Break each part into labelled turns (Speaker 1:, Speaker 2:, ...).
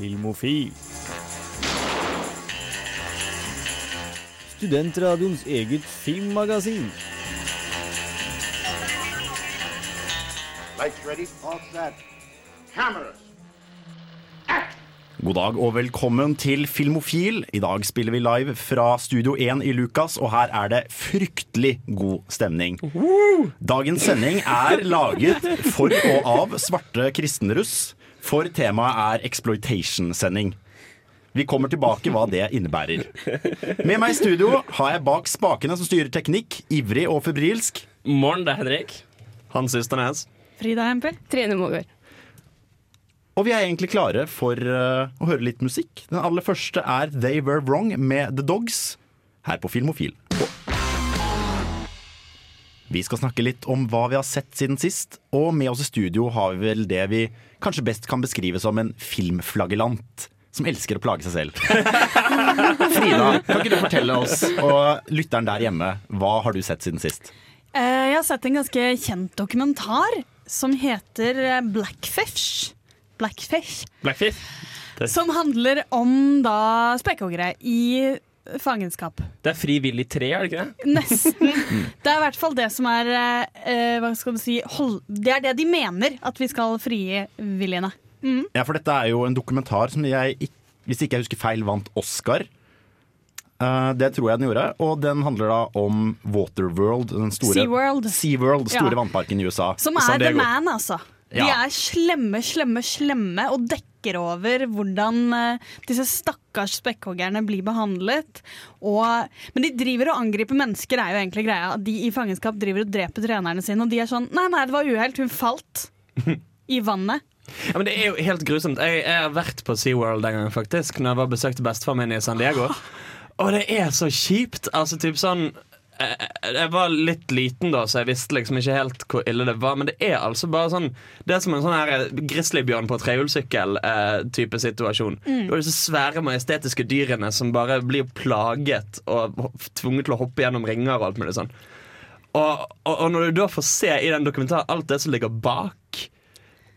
Speaker 1: Filmofil. Studentradioens eget filmmagasin.
Speaker 2: Lights ready, all set. Cameras.
Speaker 3: God dag og velkommen til Filmofil. I dag spiller vi live fra Studio 1 i Lukas, og her er det fryktelig god stemning. Dagens sending er laget for og av svarte kristenruss, for temaet er exploitation-sending. Vi kommer tilbake hva det innebærer. Med meg i studio har jeg bak spakene som styrer teknikk, ivrig og febrilsk.
Speaker 4: Morgen, det er Henrik. Hans Ysternes.
Speaker 5: Frida Hempel.
Speaker 6: Trine Mogård.
Speaker 3: Og vi er egentlig klare for uh, å høre litt musikk. Den aller første er They Were Wrong med The Dogs her på Filmofil. Vi skal snakke litt om hva vi har sett siden sist, og med oss i studio har vi vel det vi kanskje best kan beskrive som en filmflagellant. Som elsker å plage seg selv. Frida, kan ikke du fortelle oss og lytteren der hjemme, hva har du sett siden sist?
Speaker 5: Eh, Jeg har sett en ganske kjent dokumentar som heter eh, Blackfish. Blackfish.
Speaker 4: Blackfish.
Speaker 5: Som handler om da spekkhoggere i fangenskap.
Speaker 4: Det er frivillig tre, er det ikke det?
Speaker 5: Nesten. Det er i hvert fall det som er eh, Hva skal du si hold, Det er det de mener at vi skal frigi viljene. Mm.
Speaker 3: Ja, for dette er jo en dokumentar som jeg, hvis ikke jeg husker feil, vant Oscar. Uh, det tror jeg den gjorde. Og den handler da om Waterworld, den store
Speaker 5: SeaWorld.
Speaker 3: SeaWorld, store
Speaker 5: Ja.
Speaker 3: vannparken i USA.
Speaker 5: Som er the man, altså. De
Speaker 3: Ja.
Speaker 5: er slemme, slemme, slemme og dekker over hvordan eh, disse stakkars spekkhoggerne blir behandlet. Og, men de driver og angriper mennesker, er jo egentlig greia. De i fangenskap driver og dreper trenerne sine, og de er sånn Nei, nei, det var uhell, hun falt i vannet.
Speaker 4: Ja, men Det er jo helt grusomt. Jeg, jeg har vært på SeaWorld en gang, faktisk. Når jeg var besøkte bestefaren min i San Diego. Og det er så kjipt. Altså, typ sånn jeg, jeg var litt liten da, så jeg visste liksom ikke helt hvor ille det var. Men det er altså bare sånn Det er som en sånn her grizzlybjørn på trehjulssykkel-type situasjon. Du har disse svære, majestetiske dyrene som bare blir plaget og tvunget til å hoppe gjennom ringer og alt mulig sånn. Og, og, og når du da får se i den dokumentaren alt det som ligger bak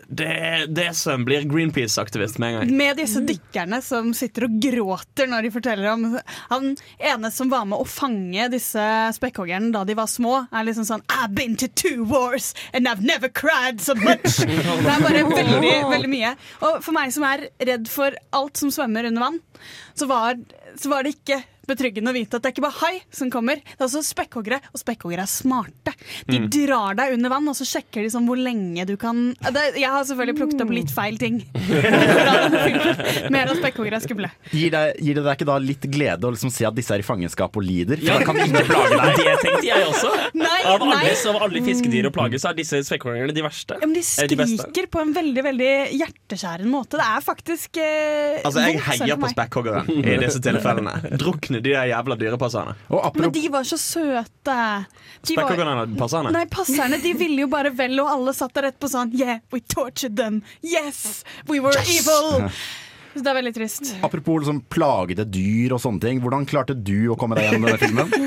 Speaker 4: det er det som blir Greenpeace-aktivist med en gang.
Speaker 5: Med disse dykkerne som sitter og gråter når de forteller om Han ene som var med å fange disse spekkhoggerne da de var små, er liksom sånn I've been to two wars and I've never cried so much. Det er bare veldig, veldig mye. Og for meg som er redd for alt som svømmer under vann, så var, så var det ikke betryggende å vite at det er ikke bare hai som kommer. Det er også spekkhoggere, og spekkhoggere er smarte. De drar deg under vann, og så sjekker de sånn hvor lenge du kan det, Jeg har selvfølgelig plukket opp litt feil ting. Mer av spekkhoggere er skumle.
Speaker 3: Gir, gir det deg ikke da litt glede å liksom se at disse er i fangenskap og lider? For da kan vi ikke plage deg.
Speaker 4: Det tenkte jeg også.
Speaker 5: Nei,
Speaker 4: Av alle,
Speaker 5: nei.
Speaker 4: av alle fiskedyr å plage, så er disse spekkhoggerne de verste.
Speaker 5: Ja, men de
Speaker 4: skriker de
Speaker 5: på en veldig veldig hjerteskjærende måte. Det er faktisk eh,
Speaker 4: Altså, Jeg heier på
Speaker 5: meg.
Speaker 4: spekkhoggere i disse tilfellene. Drukne de der jævla dyrepasserne.
Speaker 3: Og
Speaker 5: Men de var så søte. De var,
Speaker 4: Spekkhoggerne er passerne.
Speaker 5: nei, passerne de ville jo bare vel, og alle satt der etterpå sånn Yeah, we tortured them. Yes, we were evil. Så det er veldig trist.
Speaker 3: apropos liksom plagede dyr og sånne ting. Hvordan klarte du å komme deg gjennom denne filmen?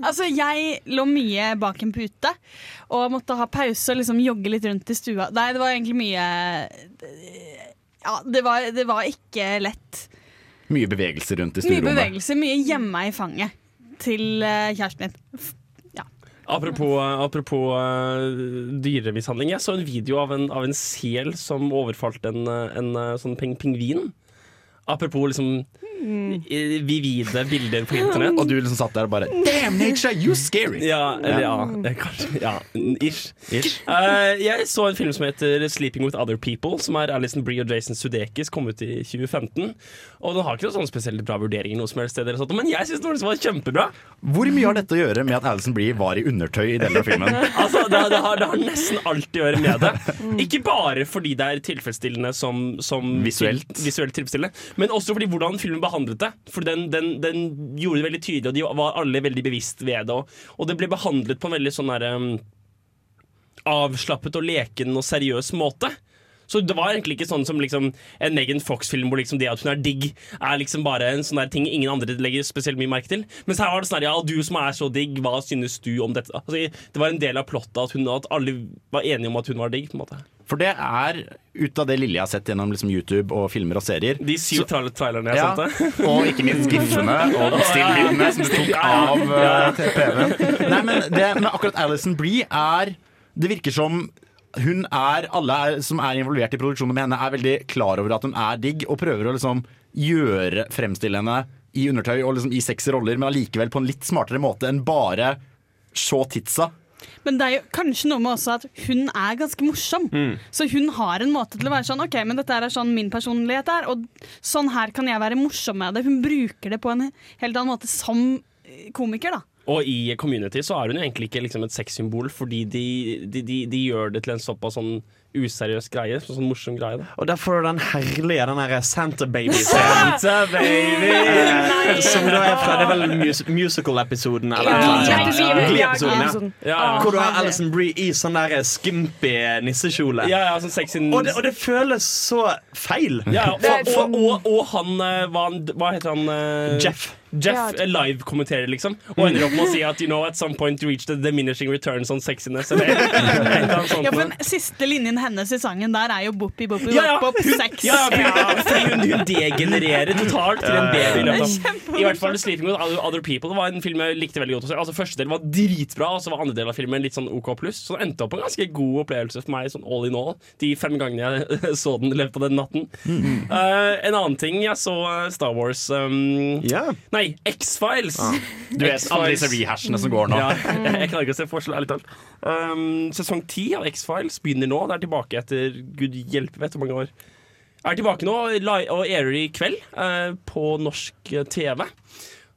Speaker 5: Altså, Jeg lå mye bak en pute og måtte ha pause og liksom jogge litt rundt i stua. Nei, det var egentlig mye Ja, det var, det var ikke lett.
Speaker 3: Mye bevegelse rundt i
Speaker 5: Mye bevegelse, mye hjemme i fanget til eh, kjæresten min.
Speaker 1: Apropos, apropos eh, dyremishandling. Jeg så en video av en, av en sel som overfalt en, eh, en eh, sånn ping pingvin. Apropos liksom eh, vivide bilder på internett.
Speaker 3: Og du liksom satt der og bare Damn nature, you scary!
Speaker 1: Ja, eller ja, ja kanskje Ja, ish.
Speaker 3: Ish.
Speaker 1: Uh, jeg så en film som heter 'Sleeping With Other People', som er Alison Brie og Jason Sudeikis, kom ut i 2015. Og den har ikke noen sånne spesielt bra vurderinger, noe som helst sted, sånt, men jeg syns den var kjempebra.
Speaker 3: Hvor mye har dette å gjøre med at Alison Brie var i undertøy i deler av filmen?
Speaker 1: Altså, det, det, har, det har nesten alt å gjøre med det. Ikke bare fordi det er tilfredsstillende som, som
Speaker 3: Visuelt.
Speaker 1: visuelt tilfredsstillende, men også fordi hvordan filmen behandlet det. For den, den, den gjorde det veldig tydelig, og de var alle veldig bevisst ved det. Og, og det ble behandlet på en veldig sånn der, um, avslappet og leken og seriøs måte. Så det var egentlig ikke sånn som liksom en Megan Fox-film hvor liksom det at hun er digg, er liksom bare en sånn der ting ingen andre legger spesielt mye merke til. Mens her var det sånn ja, du som er så digg, hva synes du om dette? Altså, det var en del av plottet at, hun, at alle var enige om at hun var digg. på en måte
Speaker 3: For det er, ut av det lille jeg har sett gjennom liksom YouTube og filmer og serier
Speaker 1: De syv tra trailerne jeg
Speaker 3: ja,
Speaker 1: sendte.
Speaker 3: Og ikke minst giffene og stillbildene som du tok av uh, TV-en. Nei, men det med akkurat Alison Brie er Det virker som hun er, alle er, som er involvert i produksjonen med henne, er veldig klar over at hun er digg, og prøver å liksom gjøre fremstille henne i undertøy og liksom i sexy roller, men allikevel på en litt smartere måte enn bare se titsa.
Speaker 5: Men det er jo kanskje noe med også at hun er ganske morsom. Så hun har en måte til å være sånn OK, men dette er sånn min personlighet er, og sånn her kan jeg være morsom med det. Hun bruker det på en helt annen måte som komiker, da.
Speaker 1: Og i Community så er hun jo egentlig ikke liksom et sexsymbol, fordi de, de, de, de gjør det til en såpass sånn useriøs greie. Sånn, sånn morsom greie. Da.
Speaker 4: Og der får du den herlige den der Santa Baby-scenen. Santa Baby Som da er fra Det er vel mus musical-episoden? Eller.
Speaker 6: Glee-episoden.
Speaker 4: Ja.
Speaker 1: Ja.
Speaker 4: Hvor du har. Alison Brie i sånn der skimpy nissekjole.
Speaker 1: Ja, ja, sånn sexy
Speaker 4: Og, det, og det føles så feil.
Speaker 1: ja, og, og, og, og han eh, hva, han- hva heter han? eh,
Speaker 4: Jeff.
Speaker 1: Jeff
Speaker 6: Ja.
Speaker 1: live-kommenterer, liksom. Og ender opp med å si at you know at some point you reach the diminishing returns on sexiness. Eller, eller, sånt
Speaker 5: Ja, for den Siste linjen hennes i sangen der er jo boppi, boppi,
Speaker 1: Ja, ja.
Speaker 5: bop, sex.
Speaker 1: Ja, ja, hun, hun degenererer totalt til en baby.
Speaker 5: Liksom.
Speaker 1: I hvert fall Sleeping with Other- Other People var en film jeg likte veldig godt. Altså Første del var dritbra, og så var andre del av filmen litt sånn OK pluss. Så det endte opp en ganske god opplevelse for meg, sånn all in all, de fem gangene jeg så den i løpet av den natten. Uh, en annen ting jeg så eh, Star Wars um,
Speaker 4: yeah.
Speaker 1: Nei, X-Files.
Speaker 3: Du vet alle disse rehashene som går nå.
Speaker 1: Ja, jeg, jeg klarer ikke å se forskjell, ærlig talt. Um, sesong ti av X-Files begynner nå. Det er tilbake etter gud hjelpe vet hvor mange år. Er tilbake nå og airer i kveld uh, på norsk eh, TV.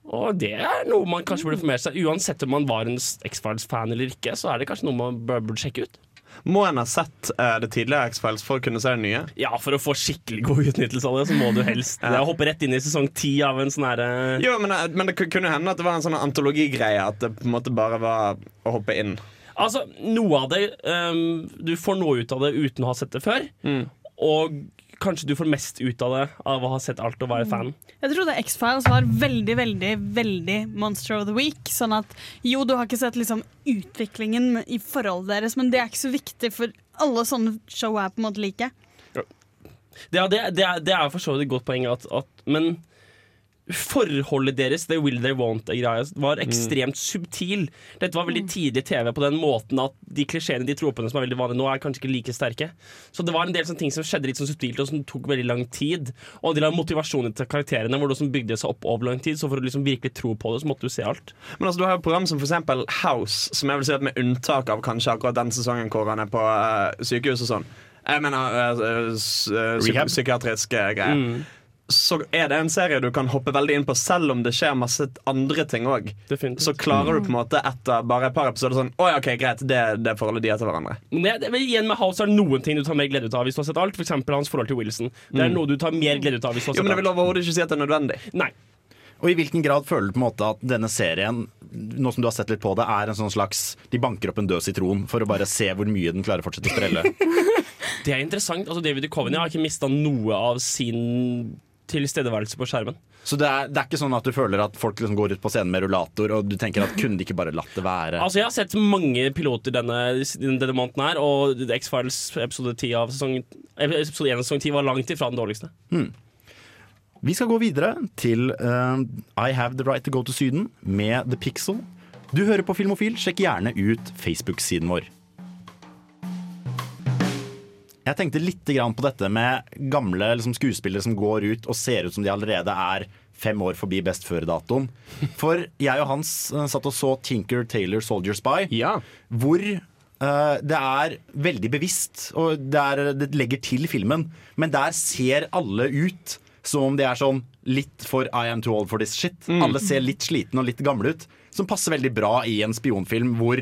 Speaker 1: Og det er noe man kanskje burde få med seg. Uansett om man var en X-Files-fan eller ikke, så er det kanskje noe man bør- burde sjekke ut.
Speaker 4: Må en ha sett uh, det tidligere X-Files for å kunne se det nye?
Speaker 1: Ja, For å få skikkelig god utnyttelse av det, så må du helst
Speaker 4: Ja.
Speaker 1: hoppe rett inn i sesong ti av en sånn herre
Speaker 4: Jo, men, eh, men det kunne hende at det var en sånn antologigreie. At det på en måte bare var å hoppe inn.
Speaker 1: Altså, noe av det um, Du får noe ut av det uten å ha sett det før. Og kanskje du får mest ut av det av å ha sett alt og være fan.
Speaker 5: Jeg trodde X-Files var veldig, veldig veldig Monster of the Week. Sånn at jo, du har ikke sett liksom utviklingen i forholdet deres, men det er ikke så viktig, for alle sånne show er på en måte like.
Speaker 1: Det, det, det, det er for så vidt et godt poeng, at, at, men forholdet deres, det will they won't-greia, var ekstremt subtil. Dette var veldig tidlig TV på den måten at de klisjeene, de tropene som er veldig vanlige nå, er kanskje ikke like sterke. Så det var en del sånne ting som skjedde litt sånn subtilt, og som tok veldig lang tid. Og de la motivasjonen til karakterene hvor det som bygde seg opp over lang tid, så for å liksom virkelig tro på det, så måtte du se alt.
Speaker 4: Men altså, du har jo program som for eksempel House, som jeg vil si at med unntak av kanskje akkurat den sesongen hvor han er på uh, sykehus og sånn. Jeg mener uh, uh, s- eh,
Speaker 3: Rehab.
Speaker 4: psykiatriske greier. Så er det en serie du kan hoppe veldig inn på, selv om det skjer masse andre ting òg. Så klarer du på en måte etter bare et par episoder sånn Å ja, ok, greit, det, det forholdet de har til hverandre.
Speaker 1: Men det, det, igjen med House er det noen ting du tar mer glede ut av hvis du har sett alt. Eksempel hans forhold til Wilson. Det er noe du tar mer glede ut av hvis du har
Speaker 4: Jo, men jeg vil
Speaker 1: alt.
Speaker 4: overhodet ikke si at det er nødvendig.
Speaker 1: Nei.
Speaker 3: Og i hvilken grad føler du på en måte at denne serien nå som du har sett litt på det, er en sånn slags De banker opp en død sitron for å bare se hvor mye den klarer å fortsette å sprelle?
Speaker 1: Det er interessant. Altså, David Duchovny har ikke mista noe av sin tilstedeværelse på skjermen.
Speaker 3: Så det er, det er ikke sånn at du føler at folk liksom går ut på scenen med rullator, og du tenker at kunne de ikke bare latt det være?
Speaker 1: Altså, Jeg har sett mange piloter denne, denne måneden her, og X-Files episode 10 av sesong Episode 1 av sesong 10 var langt ifra den dårligste.
Speaker 3: Vi skal gå videre til uh, I Have The Right To Go To Syden med The Pixel. Du hører på Filmofil, sjekk gjerne ut Facebook-siden vår. Jeg tenkte litt grann på dette med gamle liksom, skuespillere som går ut og ser ut som de allerede er fem år forbi best før-datoen. For jeg og Hans eh, satt og så Tinker Taylor Soldier Spy,
Speaker 4: Ja.
Speaker 3: hvor uh, det er veldig bevisst, og det, er, det legger til filmen, men der ser alle ut som om de er sånn litt for I am too old for this shit. Alle ser litt slitne og litt gamle ut, som passer veldig bra i en spionfilm hvor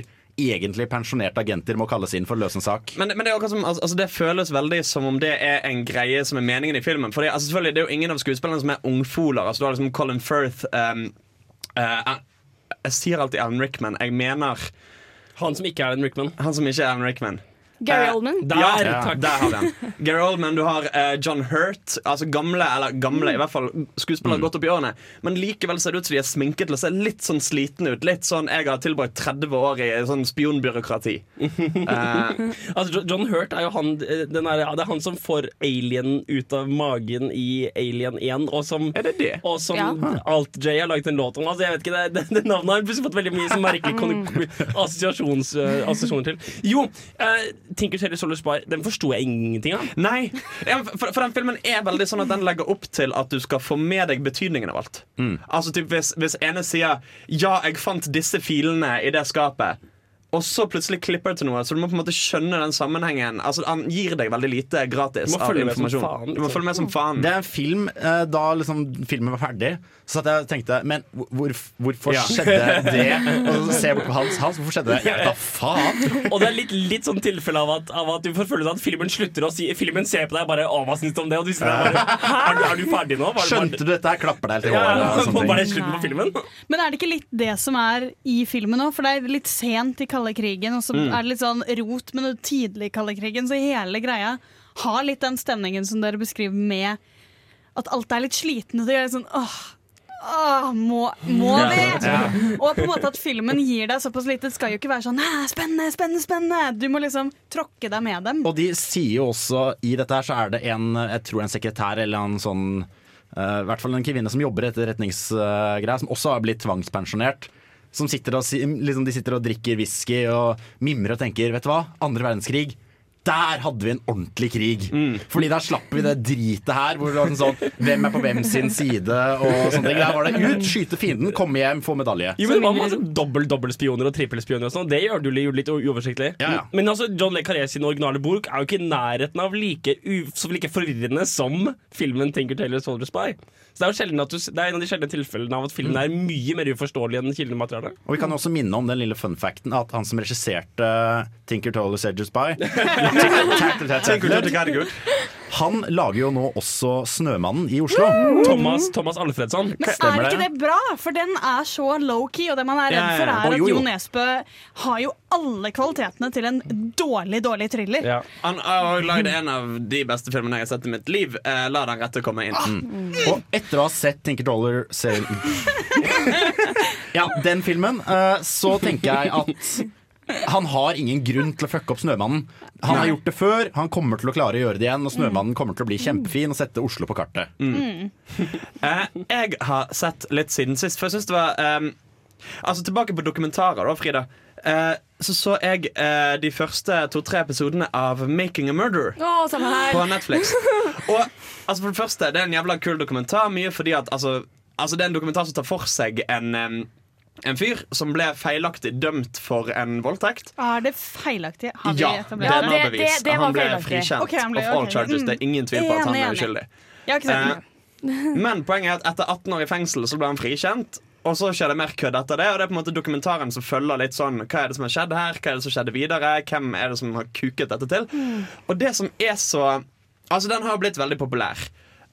Speaker 3: egentlig pensjonerte agenter må kalles inn for å løse en sak.
Speaker 4: Men, men det, er som, altså, altså, det føles veldig som om det er en greie som er meningen i filmen. Fordi, altså, selvfølgelig, Det er jo ingen av skuespillerne som er ungfoler. Altså, du har liksom Colin Firth um, uh, Jeg sier alltid Alan Rickman. Jeg mener
Speaker 1: Han som ikke er Alan Rickman.
Speaker 4: han som ikke er Alan Rickman.
Speaker 6: Gary
Speaker 4: Eh,
Speaker 6: Oldman.
Speaker 1: Der,
Speaker 4: ja,
Speaker 1: takk.
Speaker 4: der har vi han. Gary Oldman, du har eh, John Hurt. Altså gamle, eller gamle, i hvert fall skuespillere godt opp i årene. Men likevel ser det ut som de er sminket til å se litt sånn slitne ut. Litt sånn jeg har tilbrakt 30 år i sånn spionbyråkrati. Eh,
Speaker 1: Altså, John Hurt er jo han, eh, den er, ja, det er han som får alien ut av magen i Alien 1, og som,
Speaker 4: er det det?
Speaker 1: og som
Speaker 6: Ja.
Speaker 1: Alt-J har laget en låt om. Altså, jeg vet ikke, det, det, det navnet har plutselig fått veldig mye merkelige eh, assosiasjoner til. Jo, uh, Tinker Tailor Soldier Spy, den forsto jeg ingenting av.
Speaker 4: Nei, for, for den filmen er veldig sånn at den legger opp til at du skal få med deg betydningen av alt. Altså typ hvis, hvis ene sier 'ja, jeg fant disse filene i det skapet', og så plutselig klipper det til noe, så du må på en måte skjønne den sammenhengen. Altså Han gir deg veldig lite gratis
Speaker 1: Du må
Speaker 4: av
Speaker 1: følge med som
Speaker 4: informasjon.
Speaker 1: faen,
Speaker 4: Du må
Speaker 1: liksom.
Speaker 4: følge med som faen.
Speaker 3: Det er en film eh, Da liksom filmen var ferdig, så satt jeg og tenkte Men hvor, hvorfor
Speaker 4: Ja.
Speaker 3: skjedde det? Og så ser jeg bort på Hans. Hans, hvorfor skjedde det? Jeg vet da faen!
Speaker 1: Og det er litt, litt sånn tilfelle av at, av at du får følelsen at filmen slutter å si Filmen ser på deg bare 'Å, hva syns du om det?' Og du sier bare er du, 'Er du ferdig nå?' Var
Speaker 3: Skjønte
Speaker 1: det-
Speaker 3: du dette? her? Klapper deg helt i
Speaker 1: Ja,
Speaker 3: håret.
Speaker 1: ja, slutten på filmen?
Speaker 5: Men er det ikke litt det som er i filmen nå? For det er litt sent i kalde krigen, og så
Speaker 1: Mm.
Speaker 5: er det litt sånn rot med det tidlig i kalde krigen, så hele greia har litt den stemningen som dere beskriver med at alt er litt slitne. det er sånn åh, åh må, må vi? Og på en måte at filmen gir deg såpass lite. Det skal jo ikke være sånn spennende, spennende, spennende. Du må liksom tråkke deg med dem.
Speaker 3: Og de sier jo også I dette her så er det en Jeg tror en sekretær eller en sånn eh, I hvert fall en kvinne som jobber etter retningsgreier, uh, som også har blitt tvangspensjonert. Som sitter og, liksom, de sitter og drikker whisky og mimrer og tenker Vet du hva, andre verdenskrig der hadde vi en ordentlig krig. Fordi der slapp vi det dritet her. Hvor det var sånn, Hvem er på hvem sin side? Og sånne ting Der var det ut, skyte fienden, komme hjem, få medalje.
Speaker 1: Jo, men Hva med altså, dobbel-dobbeltspioner og trippelspioner og sånn? Det gjør du jo litt uoversiktlig.
Speaker 3: Ja, ja.
Speaker 1: Men altså, John Le Carré sin originale bok er jo ikke i nærheten av like, u like forvirrende som filmen Tinker Tailor Soldier Spy. Så det er jo sjelden at du, det er en av de sjeldne tilfellene av at filmen er mye mer uforståelig enn kildematerialet.
Speaker 3: Og vi kan også minne om den lille fun facten at han som regisserte Tinker Toller Soldier Spy Han lager jo nå også Snømannen i Oslo.
Speaker 1: Thomas, Thomas Alfredsson.
Speaker 5: Men er ikke
Speaker 3: det?
Speaker 5: bra? For den er så low-key, og det man er redd for, er at
Speaker 3: jo,
Speaker 5: Nesbø har jo alle kvalitetene til en dårlig, dårlig thriller.
Speaker 1: Ja.
Speaker 4: Han har lagd en av de beste filmene jeg har sett i mitt liv. Eh, la den rette komme inn.
Speaker 3: Og etter å ha sett Tinker Dollar serien Ja, den filmen, eh, så tenker jeg at han har ingen grunn til å fucke opp Snømannen. Han har gjort det før, han kommer til å klare å gjøre det igjen, og Snømannen kommer til å bli kjempefin og sette Oslo på kartet.
Speaker 4: Eh, jeg har sett litt siden sist, for jeg syns det var ehm, Altså Tilbake på dokumentarer, da, Frida. Eh, så så jeg eh, de første to-tre episodene av Making a Murder
Speaker 6: oh, samme her.
Speaker 4: på Netflix. Og altså for det første, det er en jævla kul dokumentar. Mye fordi at altså, altså Det er en dokumentar som tar for seg en, em, en fyr som ble feilaktig dømt for en voldtekt.
Speaker 5: Er det feilaktig? Har vi
Speaker 4: Ja,
Speaker 5: etablert
Speaker 6: Ja,
Speaker 5: det?
Speaker 6: det-
Speaker 4: DNA-bevis.
Speaker 6: det- det var
Speaker 4: han ble
Speaker 6: feilaktig.
Speaker 4: frikjent
Speaker 5: okay, han ble-
Speaker 4: of all charges. Det er ingen tvil på at han er uskyldig. Eh. Men poenget er at etter 18 år i fengsel så ble han frikjent. Og så skjer det mer kødd etter det. Og det er på en måte dokumentaren som følger litt sånn Hva er det som har skjedd her? Hva er det som skjedde videre? Hvem er det som har kuket dette til? Og det som er så Altså, den har blitt veldig populær.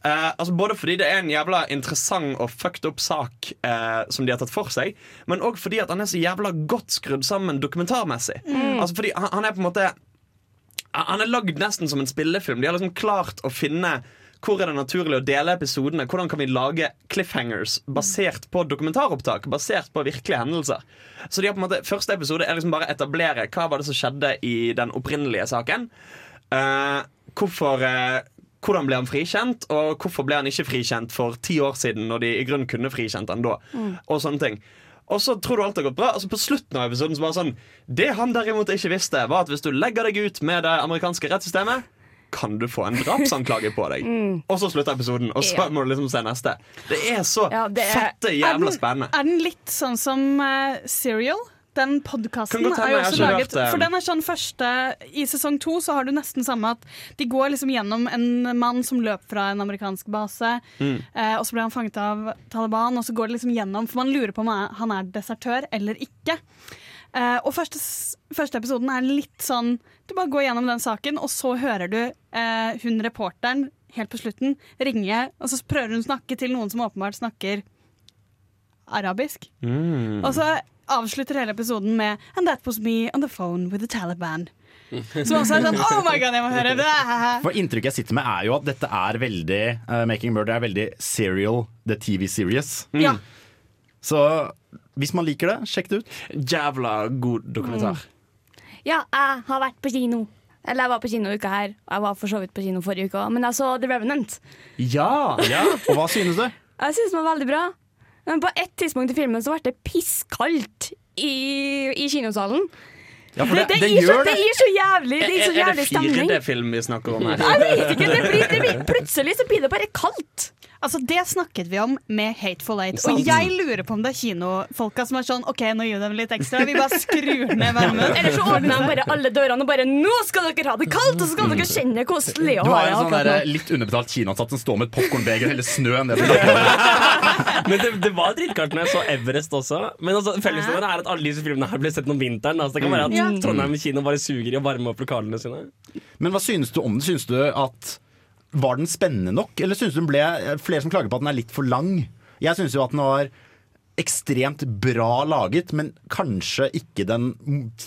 Speaker 4: Eh, altså Både fordi det er en jævla interessant og fucked up sak eh, som de har tatt for seg, men òg fordi at han er så jævla godt skrudd sammen dokumentarmessig. Altså fordi han, han er på en måte Han er lagd nesten som en spillefilm. De har liksom klart å finne hvor er det naturlig å dele episodene. Hvordan kan vi lage cliffhangers basert på dokumentaropptak? Basert på virkelige hendelser. Så de har på en måte, Første episode er liksom bare etablere hva var det som skjedde i den opprinnelige saken. Eh, hvorfor eh, hvordan ble han frikjent, og hvorfor ble han ikke frikjent for ti år siden, når de i grunnen kunne frikjent han da? Og sånne ting. Og så tror du alt har gått bra, Altså på slutten av episoden så bare sånn Det han derimot ikke visste, var at hvis du legger deg ut med det amerikanske rettssystemet, kan du få en drapsanklage på deg. Og så slutter episoden, og så
Speaker 6: Ja.
Speaker 4: må du liksom se neste. Det er så
Speaker 6: Ja, det er-
Speaker 4: fette
Speaker 5: Er
Speaker 4: jævla
Speaker 5: den-
Speaker 4: spennende.
Speaker 5: Er den litt sånn som uh, Serial? Den podkasten er jo også laget. For den er sånn første I sesong to så har du nesten samme at de går liksom gjennom en mann som løp fra en amerikansk base,
Speaker 4: Mm.
Speaker 5: eh, og så ble han fanget av Taliban, og så går det liksom gjennom For man lurer på om han er desertør eller ikke. Eh, og første, første episoden er litt sånn Du bare går gjennom den saken, og så hører du eh, hun reporteren helt på slutten ringe, og så prøver hun å snakke til noen som åpenbart snakker arabisk.
Speaker 4: Mm.
Speaker 5: Og så avslutter hele episoden med And that was me on the phone with the Taliban. Som også er sånn Oh my god, jeg må høre det!
Speaker 3: For Inntrykket jeg sitter med, er jo at dette er veldig uh, Making Murder er veldig serial, the TV series.
Speaker 5: Ja.
Speaker 3: Så hvis man liker det, sjekk det ut.
Speaker 4: Jævla god dokumentar.
Speaker 6: Ja, jeg har vært på kino. Eller jeg var på kino uka her, og jeg var for så vidt på kino forrige uke òg. Men jeg så The Revenant.
Speaker 4: Ja!
Speaker 3: Og hva synes du?
Speaker 6: Jeg synes den var veldig bra. Men på ett tidspunkt i filmen så ble det pisskaldt i, i kinosalen.
Speaker 3: Ja, for
Speaker 6: Det,
Speaker 3: det,
Speaker 6: det, gir så, det
Speaker 3: det!
Speaker 6: gir så jævlig, det gir så
Speaker 4: Er, er det 4D-film vi snakker om her?
Speaker 6: Jeg vet ikke, blir, det blir, Plutselig så blir det bare kaldt.
Speaker 5: Altså, Det snakket vi om med Hateful Eight. Og jeg lurer på om det er kinofolka som er sånn OK, nå gir vi dem litt ekstra. Vi bare skrur ned varmen.
Speaker 6: Eller så åpner de bare alle dørene og bare Nå skal dere ha det kaldt, og så skal dere kjenne hvordan Leo
Speaker 3: Du
Speaker 6: har
Speaker 3: har en sånn der, litt underbetalt kinoansatt som står med et popkornbeger og heller snø ned på.
Speaker 1: Men det, det var dritkaldt når jeg så Everest også. Men altså, fellesnevneren er at alle disse filmene her ble sett om vinteren. Altså, det kan være at
Speaker 5: Ja.
Speaker 1: Trondheim kino bare suger i å varme opp lokalene sine.
Speaker 3: Men hva synes du om det? Synes du at Var den spennende nok, eller synes du den ble Flere som klager på at den er litt for lang. Jeg synes jo at den var ekstremt bra laget, men kanskje ikke den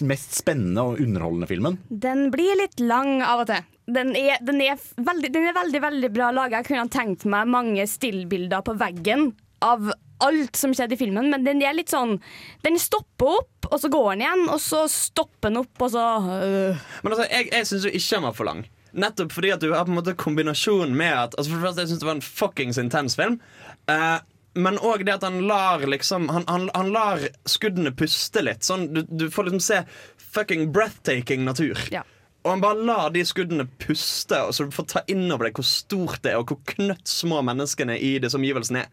Speaker 3: mest spennende og underholdende filmen.
Speaker 6: Den blir litt lang av og til. Den er, den er, veldig, den er veldig, veldig bra laga. Jeg kunne ha tenkt meg mange stillbilder på veggen av alt som skjedde i filmen, men den er litt sånn Den stopper opp, og så går den igjen, og så stopper den opp, og så øh.
Speaker 4: Men altså, jeg, jeg syns jo ikke den var for lang. Nettopp fordi at du har på en måte kombinasjonen med at altså For det første, jeg synes det var en fuckings intens film. Eh, men òg det at han lar liksom han, han, han lar skuddene puste litt. Sånn, du, du får liksom se fucking breathtaking natur.
Speaker 6: Ja.
Speaker 4: Og han bare lar de skuddene puste, og så du får ta inn over deg hvor stort det er, og hvor knøtt små menneskene i disse omgivelsene er.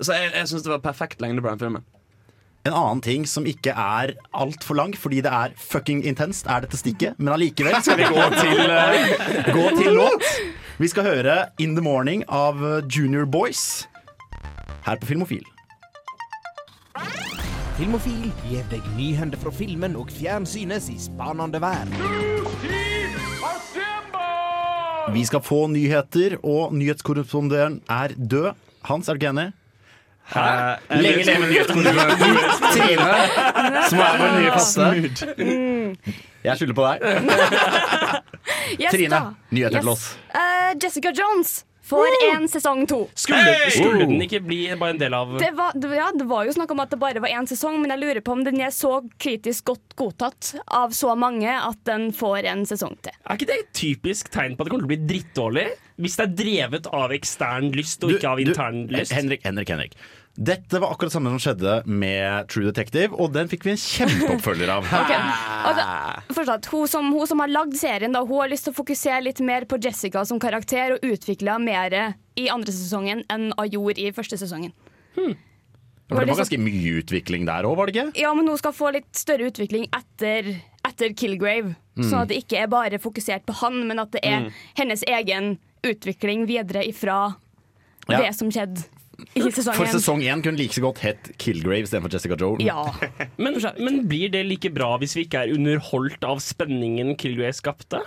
Speaker 4: Så jeg, jeg syns det var perfekt lengde på den filmen.
Speaker 3: En annen ting som ikke er altfor lang, fordi det er fucking intenst, er dette stikket. Men allikevel skal vi gå til, uh, gå til låt. Vi skal høre In The Morning av eh, Junior Boys her på Filmofil.
Speaker 7: Filmofil gir deg nyhender fra filmen og fjernsynets i spanende verden.
Speaker 3: Vi skal få nyheter, og nyhetskorrespondenten er død. Hans, er du ikke enig?
Speaker 4: Eh,
Speaker 3: Lenge leve nyheten! Trine, som er vår nye faste. Jeg skylder på deg.
Speaker 6: Yes,
Speaker 3: Trine,
Speaker 6: da.
Speaker 3: nyheter til oss.
Speaker 6: Eh, Jessica Jones får en sesong to.
Speaker 1: Skulle, skulle den ikke bli bare en del av
Speaker 6: Det var, det, ja, det var jo snakk om at det bare var én sesong, men jeg lurer på om den er så kritisk godt godtatt av så mange at den får en sesong til.
Speaker 1: Er ikke det et typisk tegn på at det kommer til å bli drittdårlig? Hvis det er drevet av ekstern lyst og
Speaker 3: Du-
Speaker 1: ikke av
Speaker 3: du-
Speaker 1: intern lyst?
Speaker 3: Henrik, Henrik, Henrik. Dette var akkurat det samme som skjedde med True Detective, og den fikk vi en kjempeoppfølger av.
Speaker 6: okay. Altså, forstått, hun, som, hun som har lagd serien, da, hun har lyst til å fokusere litt mer på Jessica som karakter og utvikle mer i andre sesongen enn hun gjorde i første sesongen.
Speaker 3: For det var ganske mye utvikling der òg, var det ikke?
Speaker 6: Ja, men hun skal få litt større utvikling etter, etter Killgrave. Sånn at det ikke er bare fokusert på han, men at det er hennes egen utvikling videre ifra
Speaker 3: Ja.
Speaker 6: det som skjedde.
Speaker 3: For sesong én kunne like så godt hett Killgrave istedenfor Jessica Jones.
Speaker 6: Ja.
Speaker 1: Men, men blir det like bra hvis vi ikke er underholdt av spenningen Killgrave skapte?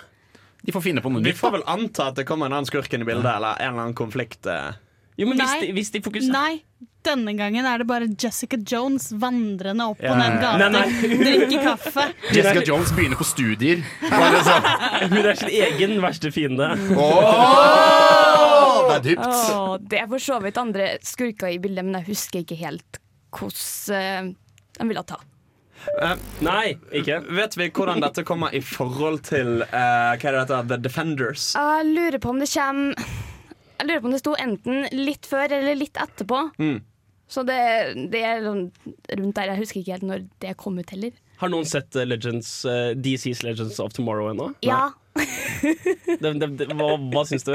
Speaker 3: De får finne på noe
Speaker 4: Vi får vel anta at det kommer en annen skurk inn i bildet, eller en eller annen konflikt. eh.
Speaker 1: Jo, men hvis
Speaker 5: Nei.
Speaker 1: de, hvis de fokuserer
Speaker 5: Nei, denne gangen er det bare Jessica Jones vandrende opp
Speaker 4: Ja,
Speaker 5: og ned
Speaker 1: gaten.
Speaker 5: Drikke kaffe.
Speaker 3: Jessica Jones begynner på studier.
Speaker 1: Hun er sin egen verste fiende.
Speaker 3: Åh, det er dypt.
Speaker 6: Åh, det er for så vidt andre skurker i bildet, men jeg husker ikke helt hvordan uh, de ville ta.
Speaker 1: Nei, ikke.
Speaker 4: Vet vi hvordan dette kommer i forhold til uh, hva er dette, The Defenders?
Speaker 6: Jeg lurer på om det kommer Jeg lurer på om det sto enten litt før eller litt etterpå.
Speaker 4: Mm.
Speaker 6: Så det, det er sånn rundt der. Jeg husker ikke helt når det kom ut heller.
Speaker 1: Har noen sett Legends, uh, DC's Legends of Tomorrow ennå?
Speaker 6: Ja,
Speaker 1: Det, det, det, hva, hva syns du?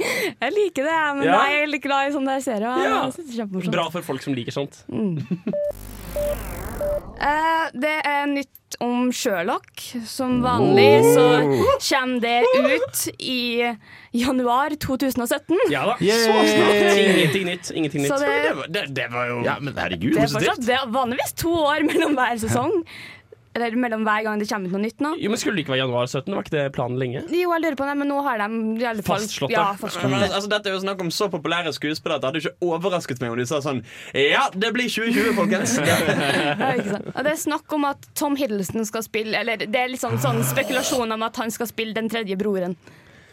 Speaker 6: jeg liker det, men
Speaker 1: Ja.
Speaker 6: jeg er litt glad i sånne der serier.
Speaker 1: Ja.
Speaker 6: Jeg synes det er kjempemorsomt.
Speaker 1: Bra for folk som liker sånt.
Speaker 6: Uh, det er nytt om Sherlock. Som vanlig så kommer det ut i januar 2017.
Speaker 1: Ja da, så snart. Ingenting nytt. Ingenting
Speaker 6: Så
Speaker 1: nytt.
Speaker 6: det,
Speaker 4: Det var, det, det var jo
Speaker 3: Ja, men herregud.
Speaker 6: det er fortsatt det er vanligvis to år mellom hver sesong. Eller mellom hver gang det kommer ut noe nytt nå.
Speaker 1: Jo, men Skulle det ikke være januar 17? Var ikke det planen lenge?
Speaker 6: Jo, jeg lurer på det, men nå har de i alle fall
Speaker 1: Fastslått.
Speaker 6: Ja, fastslått
Speaker 4: men,
Speaker 6: det.
Speaker 4: altså, dette er jo snakk om så populære skuespillere at det hadde ikke overrasket meg om de sa sånn Ja, det blir 2020, folkens!
Speaker 6: Ja, ikke sant? Og det er snakk om at Tom Hiddleston skal spille Eller det er liksom sånn spekulasjon om at han skal spille den tredje broren.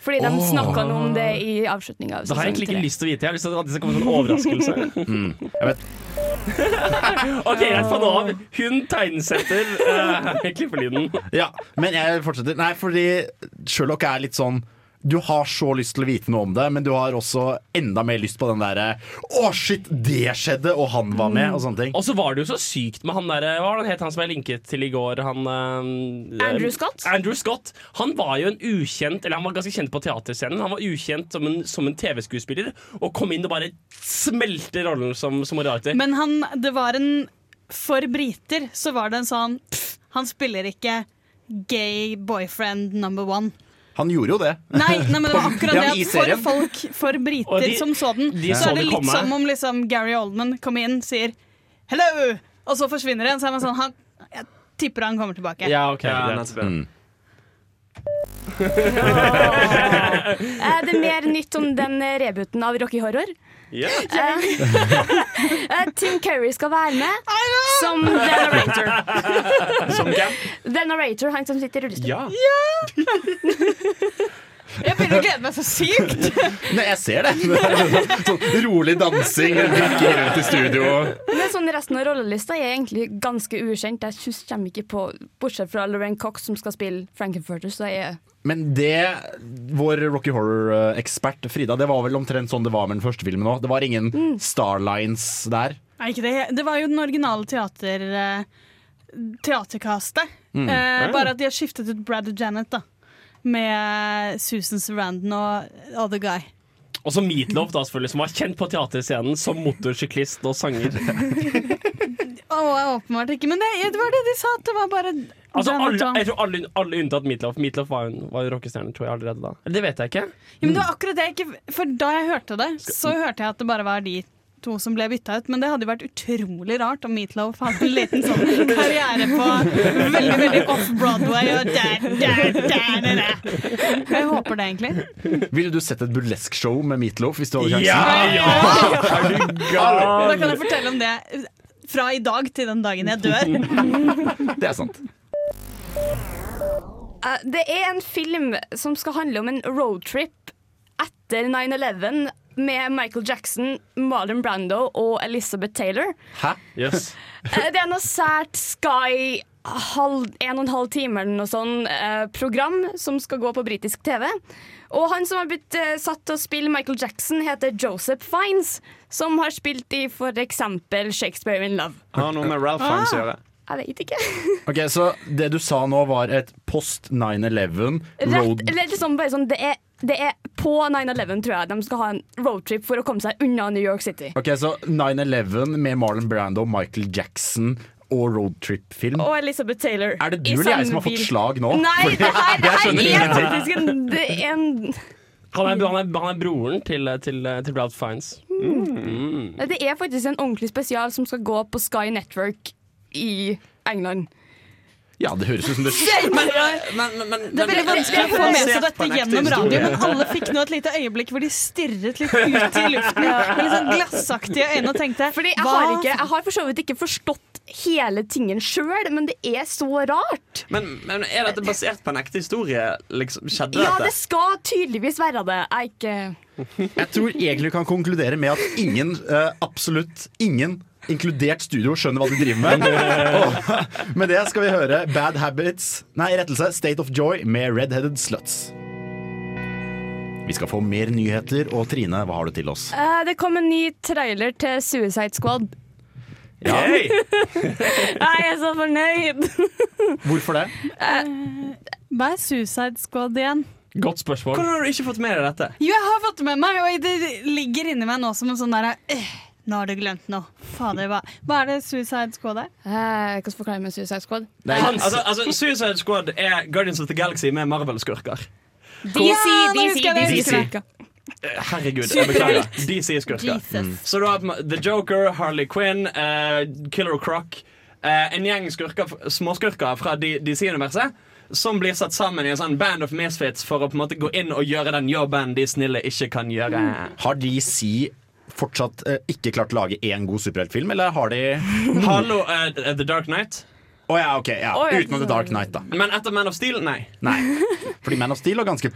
Speaker 6: Fordi de snakka noe om det i avslutninga av
Speaker 1: Det har jeg egentlig ikke
Speaker 6: tre.
Speaker 1: lyst til å vite. Jeg har lyst til at det skal komme en overraskelse. overraskelse.
Speaker 3: Jeg vet,
Speaker 1: OK, jeg fant nå av. Hun tegnesetter uh, klippelyden.
Speaker 3: ja, men jeg fortsetter. Nei, fordi Sherlock er litt sånn du har så lyst til å vite noe om det, men du har også enda mer lyst på den derre Å, shit, det skjedde, og han var med, og sånne ting.
Speaker 1: Og så var det jo så sykt med han derre Hva var det han het, han som jeg linket til i går? Han uh,
Speaker 6: Andrew Scott?
Speaker 1: Andrew Scott. Han var jo en ukjent Eller han var ganske kjent på teaterscenen. Han var ukjent som en, som en TV-skuespiller, og kom inn og bare smelte rollen som, som Moriarty.
Speaker 5: Men han, det var en For briter så var det en sånn pff, Han spiller ikke gay boyfriend number one.
Speaker 3: Han gjorde jo det.
Speaker 5: Nei, nei men det var akkurat det at for folk, for briter
Speaker 1: de-
Speaker 5: som så den,
Speaker 1: de
Speaker 5: så
Speaker 1: så
Speaker 5: er det litt
Speaker 1: komme.
Speaker 5: som om liksom Gary Oldman kommer inn, sier 'hello', og så forsvinner en. Så er man sånn han, Jeg tipper han kommer tilbake.
Speaker 1: Ja, ok,
Speaker 4: Ja, nettopp.
Speaker 6: Er det mer nytt om den rebooten av Rocky Horror?
Speaker 4: Ja.
Speaker 6: Eh, Tim Curry skal være med som the narrator.
Speaker 4: Som hvem?
Speaker 6: The narrator, han som sitter i rullestol.
Speaker 4: Ja.
Speaker 5: Jeg gleder meg så sykt!
Speaker 3: Nei, jeg ser det. Sånn rolig dansing, rundt i studio.
Speaker 6: Men sånn resten av rollelista er egentlig ganske ukjent. Jeg synes- kommer ikke på Bortsett fra Lorraine Cox, som skal spille Frankenfurter, så er
Speaker 3: Men det, vår Rocky Horror-ekspert Frida, det var vel omtrent sånn det var med den første filmen òg. Det var ingen Starlines der.
Speaker 5: Nei, ikke det. det var jo den originale teater, teaterkastet. teaterkastet. Eh, bare at de har skiftet ut Brad og Janet, da. Med Susan Sarandon og Other Guy.
Speaker 1: Og så Meatloaf, da, selvfølgelig, som var kjent på teaterscenen som motorsyklist og sanger.
Speaker 5: oh, åpenbart ikke. Men det, det var det de sa, det var bare
Speaker 1: Altså, alle, jeg tror alle, alle unntatt Meatloaf. Meatloaf var jo var rockestjerne, tror jeg, allerede da. Det vet jeg ikke.
Speaker 5: Ja, men det var akkurat det jeg ikke For da jeg hørte det, så hørte jeg at det bare var de to som ble bytta ut. Men det hadde jo vært utrolig rart om Meatloaf hadde en liten sånn karriere på veldig veldig off-Broadway og der, der, der, der, der. Jeg håper det, egentlig.
Speaker 3: Ville du sett et burlesk-show med Meatloaf hvis du hadde sjansen?
Speaker 1: Ja! Er du gal?
Speaker 5: Da kan jeg fortelle om det fra i dag til den dagen jeg dør.
Speaker 3: Det er sant.
Speaker 6: Eh, Det er en film som skal handle om en roadtrip etter 9-11 med Michael Jackson, Marlon Brando og Elizabeth Taylor.
Speaker 3: Hæ?
Speaker 1: Yes.
Speaker 6: Eh, Det er noe sært Sky halv, en og en halv time eller noe sånn eh, program som skal gå på britisk TV. Og han som har blitt eh, satt til å spille Michael Jackson, heter Joseph Fiennes. Som har spilt i f.eks. Shakespeare in Love.
Speaker 4: Har noe med Ralph Fiennes å gjøre.
Speaker 6: Jeg vet ikke.
Speaker 3: Ok, Så det du sa nå, var et post 9-11
Speaker 6: Rett,
Speaker 3: road...
Speaker 6: eller liksom bare sånn, det er, det er på 9-11, tror jeg. De skal ha en roadtrip for å komme seg unna New York City.
Speaker 3: Ok, Så 9-11 med Marlon Brando, Michael Jackson og roadtrip-film.
Speaker 6: Og Elizabeth Taylor.
Speaker 3: Er det du eller jeg som har fått slag nå?
Speaker 6: Nei, det her, det her er faktisk en, det er en
Speaker 1: Han er, han, er, han er broren til, til, til Ralph Fiennes.
Speaker 6: Det er faktisk en ordentlig spesial som skal gå på Sky Network i England.
Speaker 3: Ja, det høres ut som det
Speaker 4: Men, men, men,
Speaker 5: Det er veldig vanskelig å få med seg dette gjennom radio, men alle fikk nå et lite øyeblikk hvor de stirret litt ut i luften med litt sånn glassaktige øyne og tenkte
Speaker 6: Fordi jeg
Speaker 5: hva
Speaker 6: har, ikke, jeg har for så vidt ikke forstått hele tingen sjøl, men det er så rart.
Speaker 4: Men, men er dette basert på en ekte historie? Liksom, skjedde
Speaker 6: Ja, det skal tydeligvis være det. Jeg ikke
Speaker 3: Jeg tror egentlig du kan konkludere med at ingen, eh, absolutt ingen, inkludert studio, skjønner hva de driver med. Og med det skal vi høre Bad Habits Nei, rettelse State of Joy med Redheaded Sluts. Vi skal få mer nyheter, og Trine, hva har du til oss?
Speaker 6: Eh, Det kom en ny trailer til Suicide Squad.
Speaker 4: Hey!
Speaker 6: Jeg er så fornøyd!
Speaker 3: Hvorfor det?
Speaker 5: Hva er Suicide Squad igjen?
Speaker 1: Godt spørsmål.
Speaker 4: Hvordan har du ikke fått med deg dette?
Speaker 5: Jo, jeg har fått det med meg, og det ligger inni meg nå som en sånn derre øh, Nå har du glemt noe. Fader, hva, hva er det Suicide Squad er?
Speaker 6: Eh, jeg forklare med Suicide Squad?
Speaker 3: Nei,
Speaker 4: Altså, altså, Suicide Squad er Guardians of the Galaxy med Marvel-skurker.
Speaker 6: DC, DC. DC.
Speaker 4: Herregud, jeg beklager. DC-skurker.
Speaker 5: Jesus.
Speaker 4: Så du har The Joker, Harley Quinn, uh, Killer Croc, Uh, en gjeng skurker, småskurker fra DC-universet som blir satt sammen i en sånn band of misfits for å på en måte gå inn og gjøre den jobben de snille ikke kan gjøre.
Speaker 3: Har DC fortsatt eh, ikke klart å lage én god superheltfilm, eller har de
Speaker 4: Hallo, uh, The Dark Knight.
Speaker 3: ja, ok. Ja.
Speaker 6: Oh, ja.
Speaker 3: Utenom The Dark Night, da.
Speaker 4: Men etter Man of Steel, nei.
Speaker 3: Nei. Fordi Man of Steel var ganske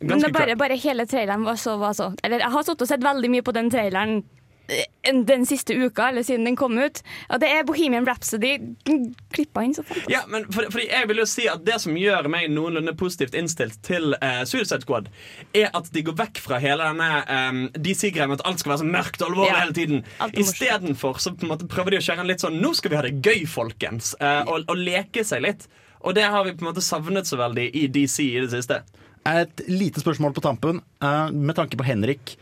Speaker 6: Men
Speaker 4: Ganske
Speaker 6: det bare, bare hele traileren var så, var så Eller jeg har sittet og sett veldig mye på den traileren den siste uka, eller siden den kom ut. Og det er Bohemian Rhapsody klippa inn så fantastisk.
Speaker 4: Ja, men for, for, jeg vil jo si at Det som gjør meg noenlunde positivt innstilt til eh, Suicide Squad, er at de går vekk fra hele denne um, DC-greia med at alt skal være så mørkt og alvorlig
Speaker 6: Ja.
Speaker 4: hele tiden. Istedenfor prøver de å kjøre en litt sånn Nå skal vi ha det gøy, folkens! eh, og, og leke seg litt. Og det har vi på en måte savnet så veldig i DC i det siste.
Speaker 3: Et lite spørsmål på tampen. Uh, med tanke på Henrik.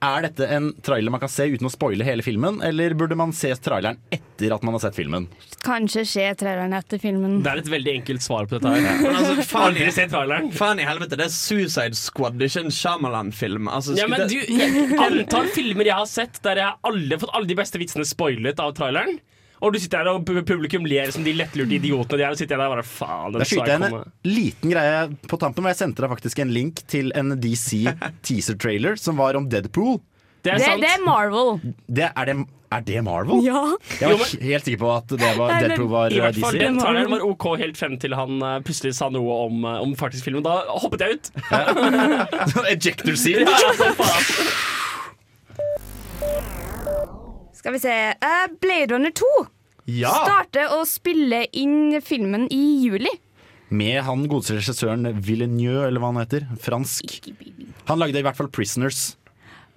Speaker 3: Er dette en trailer man kan se uten å spoile hele filmen, eller burde man se traileren etter at man har sett filmen?
Speaker 6: Kanskje se traileren etter filmen.
Speaker 1: Det er et veldig enkelt svar på dette her.
Speaker 4: Men altså, faen,
Speaker 1: Aldri
Speaker 4: i,
Speaker 1: se traileren.
Speaker 4: faen i helvete, det er Suicide Squad, det er ikke en Shyamalan-film. Altså,
Speaker 1: Ja, men du, jeg Antall filmer jeg har sett der jeg har alle, fått alle de beste vitsene spoilet av traileren. Og du sitter her og pu- publikum ler som de lettlurte idiotene de er. Og sitter jeg der og bare faen, Da
Speaker 3: skyter
Speaker 1: jeg
Speaker 3: en liten greie på tampen, hvor jeg sendte deg faktisk en link til en DC teaser-trailer som var om Deadpool.
Speaker 1: Det er
Speaker 6: Det,
Speaker 1: sant.
Speaker 6: det er Marvel.
Speaker 3: Det, er, det, er det Marvel?
Speaker 6: Ja.
Speaker 3: Jeg var helt sikker på at det var, Deadpool var
Speaker 1: I
Speaker 3: eh,
Speaker 1: hvert fall
Speaker 3: DC.
Speaker 1: Den traileren var OK helt frem til han eh, plutselig sa noe om, eh, om faktisk filmen. Da hoppet jeg ut.
Speaker 3: Ejector scene.
Speaker 1: Ja, faen.
Speaker 6: Skal vi se. uh, Blade Runner 2
Speaker 3: Ja!
Speaker 6: starter å spille inn filmen i juli.
Speaker 3: Med han godeste regissøren Villeneux, eller hva han heter. Fransk. Han lagde i hvert fall 'Prisoners'.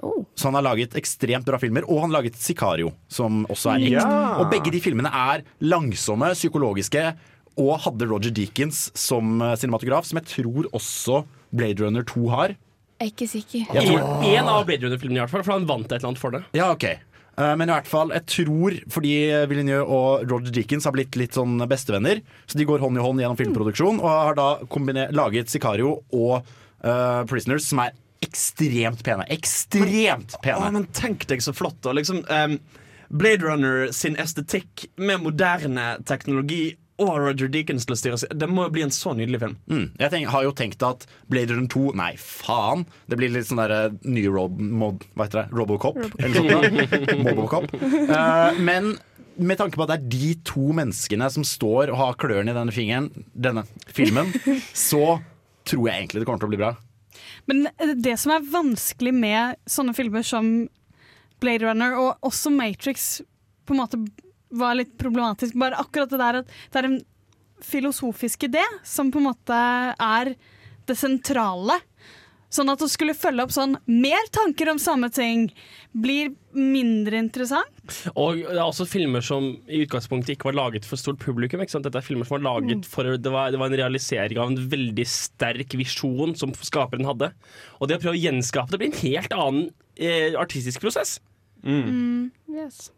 Speaker 6: Oh.
Speaker 3: Så han har laget ekstremt bra filmer, og han har laget 'Sicario', som også er
Speaker 4: Ja.
Speaker 3: Og begge de filmene er langsomme, psykologiske, og hadde Roger Deakins som eh, cinematograf, som jeg tror også Blade Runner 2 har.
Speaker 6: Jeg er ikke sikker.
Speaker 3: Jeg tror,
Speaker 1: En av Blade Runner-filmene, i hvert fall, for han vant et eller annet for det.
Speaker 3: ja, ok. Eh, Men i hvert fall, jeg tror fordi Villeneuve og Roger Dickens har blitt litt sånn bestevenner, så de går hånd i hånd gjennom filmproduksjon, og har da laget 'Sicario' og uh, 'Prisoners', som er ekstremt pene. Ekstremt
Speaker 4: Å,
Speaker 3: pene!
Speaker 4: men tenk deg så flott. da. liksom, um, Blade Runner sin estetikk med moderne teknologi og Roger Deakins til å styre. Det må jo bli en så nydelig film.
Speaker 3: Mm. Jeg tenk, har jo tenkt at Blade Runner 2 Nei, faen! Det blir litt sånn der ny rob, mod, hva heter det? Robocop? Eller sånt da. Mobocop. Eh, men med tanke på at det er de to menneskene som står og har klørne i denne fingeren, denne filmen, så tror jeg egentlig det kommer til å bli bra.
Speaker 5: Men det som er vanskelig med sånne filmer som Blade Runner og også Matrix på en måte var litt problematisk. Bare akkurat det der at det er en filosofisk idé som på en måte er det sentrale. Sånn at å skulle følge opp sånn mer tanker om samme ting blir mindre interessant.
Speaker 1: Og det er også filmer som i utgangspunktet ikke var laget for stort publikum. Ikke sant? Dette er filmer som var laget for det var, det var en realisering av en veldig sterk visjon som skaperen hadde. Og det å prøve å gjenskape det blir en helt annen eh, artistisk prosess.
Speaker 6: Yes.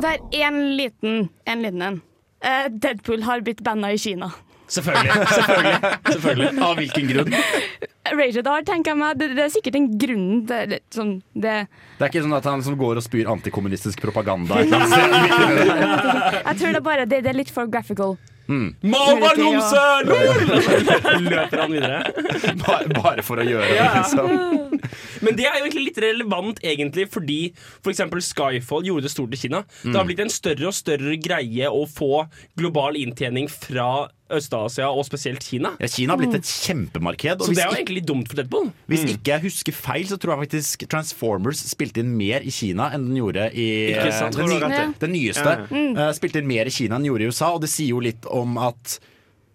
Speaker 6: Det er én liten en. Liten en. Uh, Deadpool har blitt banna i Kina.
Speaker 1: Selvfølgelig. selvfølgelig, selvfølgelig.
Speaker 3: Av hvilken grunn?
Speaker 6: Rated R, tenker jeg meg. Det, det er sikkert en grunn. Det, det, sånn, det,
Speaker 3: Det er ikke sånn at han som går og spyr antikommunistisk propaganda.
Speaker 6: jeg tror det er bare det, det er litt for graphical.
Speaker 1: Malvannonse! Løper han videre.
Speaker 3: Bare, bare for å gjøre det, liksom.
Speaker 1: Men det er jo egentlig litt relevant, egentlig, fordi f.eks. Skyfall gjorde det stort i Kina. Det har blitt en større og større greie å få global inntjening fra Øst-Asia, og spesielt Kina.
Speaker 3: Ja, Kina har blitt et kjempemarked. Og
Speaker 1: Så
Speaker 3: hvis
Speaker 1: det er jo egentlig litt dumt for Deadpool.
Speaker 3: Hvis ikke jeg husker feil, så tror jeg faktisk Transformers spilte inn mer i Kina enn den gjorde i
Speaker 1: sant,
Speaker 3: den,
Speaker 6: den,
Speaker 3: den nyeste. eh, spilte inn mer i Kina enn den gjorde i USA, og det sier jo litt om at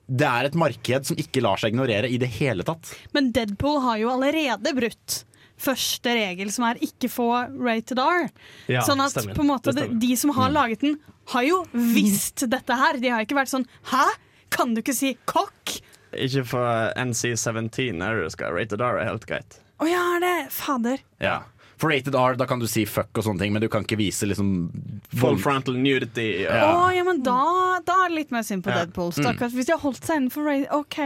Speaker 3: det er et marked som ikke lar seg ignorere i det hele tatt.
Speaker 5: Men Deadpool har jo allerede brutt første regel, som er ikke få rated R.
Speaker 1: Ja,
Speaker 5: sånn at
Speaker 1: stemmer.
Speaker 5: på en måte, de, de som har laget den, har jo visst dette her. De har ikke vært sånn Hæ? Kan du ikke si kokk?
Speaker 4: Ikke for NC17 er det skal rated R er helt greit.
Speaker 5: Å ja, er det Fader.
Speaker 3: Ja. For rated R, da kan du si fuck og sånne ting, men du kan ikke vise liksom
Speaker 4: Full frontal nudity.
Speaker 5: Å
Speaker 3: Ja.
Speaker 5: ja, men da, da er det litt mer synd på
Speaker 4: Ja.
Speaker 5: Deadpool. Stakkars. Hvis de har holdt seg innenfor rated OK,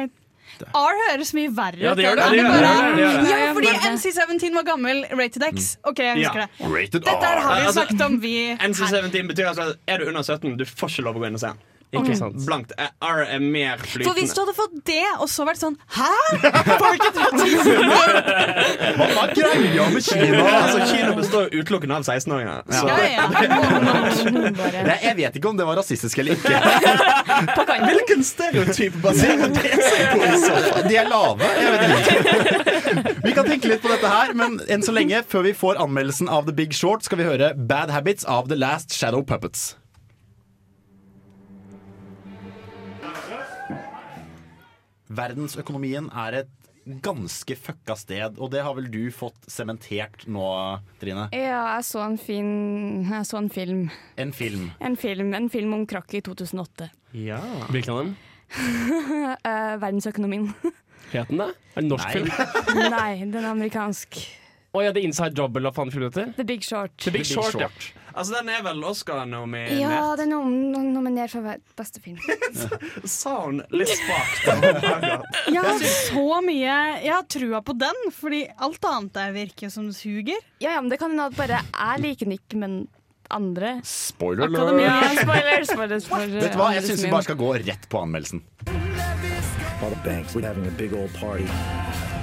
Speaker 5: R høres mye verre
Speaker 1: Ja,
Speaker 5: ut
Speaker 1: det. Det gjør det, det gjør det, det gjør.
Speaker 5: Ja, fordi NC17 var gammel. Rated X. OK, jeg husker
Speaker 4: Ja.
Speaker 5: det.
Speaker 3: Rated
Speaker 5: Dette her har vi
Speaker 4: Altså,
Speaker 5: snakket om, vi.
Speaker 4: NC17 betyr altså er du under 17, du får ikke lov å gå inn og se den.
Speaker 1: Ikke sant.
Speaker 4: Blankt. Eh, R er mer flytende.
Speaker 5: For hvis du hadde fått det, og så vært sånn Hæ?! Folk er 30
Speaker 3: Hva er greia med Kina?
Speaker 4: Altså, Kino består utelukkende av 16-åringer.
Speaker 5: Ja, Ja,
Speaker 6: ja.
Speaker 3: Jeg, jeg vet ikke om det var rasistisk eller ikke.
Speaker 4: Hvilken stereotyp baserer det seg på? i så fall?
Speaker 3: De er lave. Jeg vet ikke. Vi kan tenke litt på dette her, men enn så lenge, før vi får anmeldelsen av The Big Short, skal vi høre Bad Habits av The Last Shadow Puppets. Verdensøkonomien er et ganske fucka sted, og det har vel du fått sementert nå, Trine?
Speaker 6: Ja, jeg så en fin Jeg så en film.
Speaker 3: En film.
Speaker 6: En film, en film om krakket i 2008.
Speaker 4: Ja.
Speaker 1: Hvilken av dem?
Speaker 6: Eh, verdensøkonomien.
Speaker 1: Het den det? Er det norsk
Speaker 3: Nei.
Speaker 1: film?
Speaker 6: Nei, den er amerikansk.
Speaker 1: Å ja, The Inside Job, eller hva faen filmen heter?
Speaker 6: The Big Short.
Speaker 1: The Big Short, ja.
Speaker 4: Altså, den er vel Oscar-nominert?
Speaker 6: Ja, den er nom nominert for beste film.
Speaker 4: Sa hun litt spakt.
Speaker 5: Jeg har så mye Jeg har trua på den, fordi alt annet der virker som suger.
Speaker 6: Ja, ja, men det kan hende at bare jeg liker den ikke, men andre
Speaker 3: Spoiler alert!
Speaker 6: Ja, Spoiler, spoiler, spoiler.
Speaker 3: Vet du hva, jeg syns vi bare skal gå rett på anmeldelsen.
Speaker 8: Banks were having a big old party.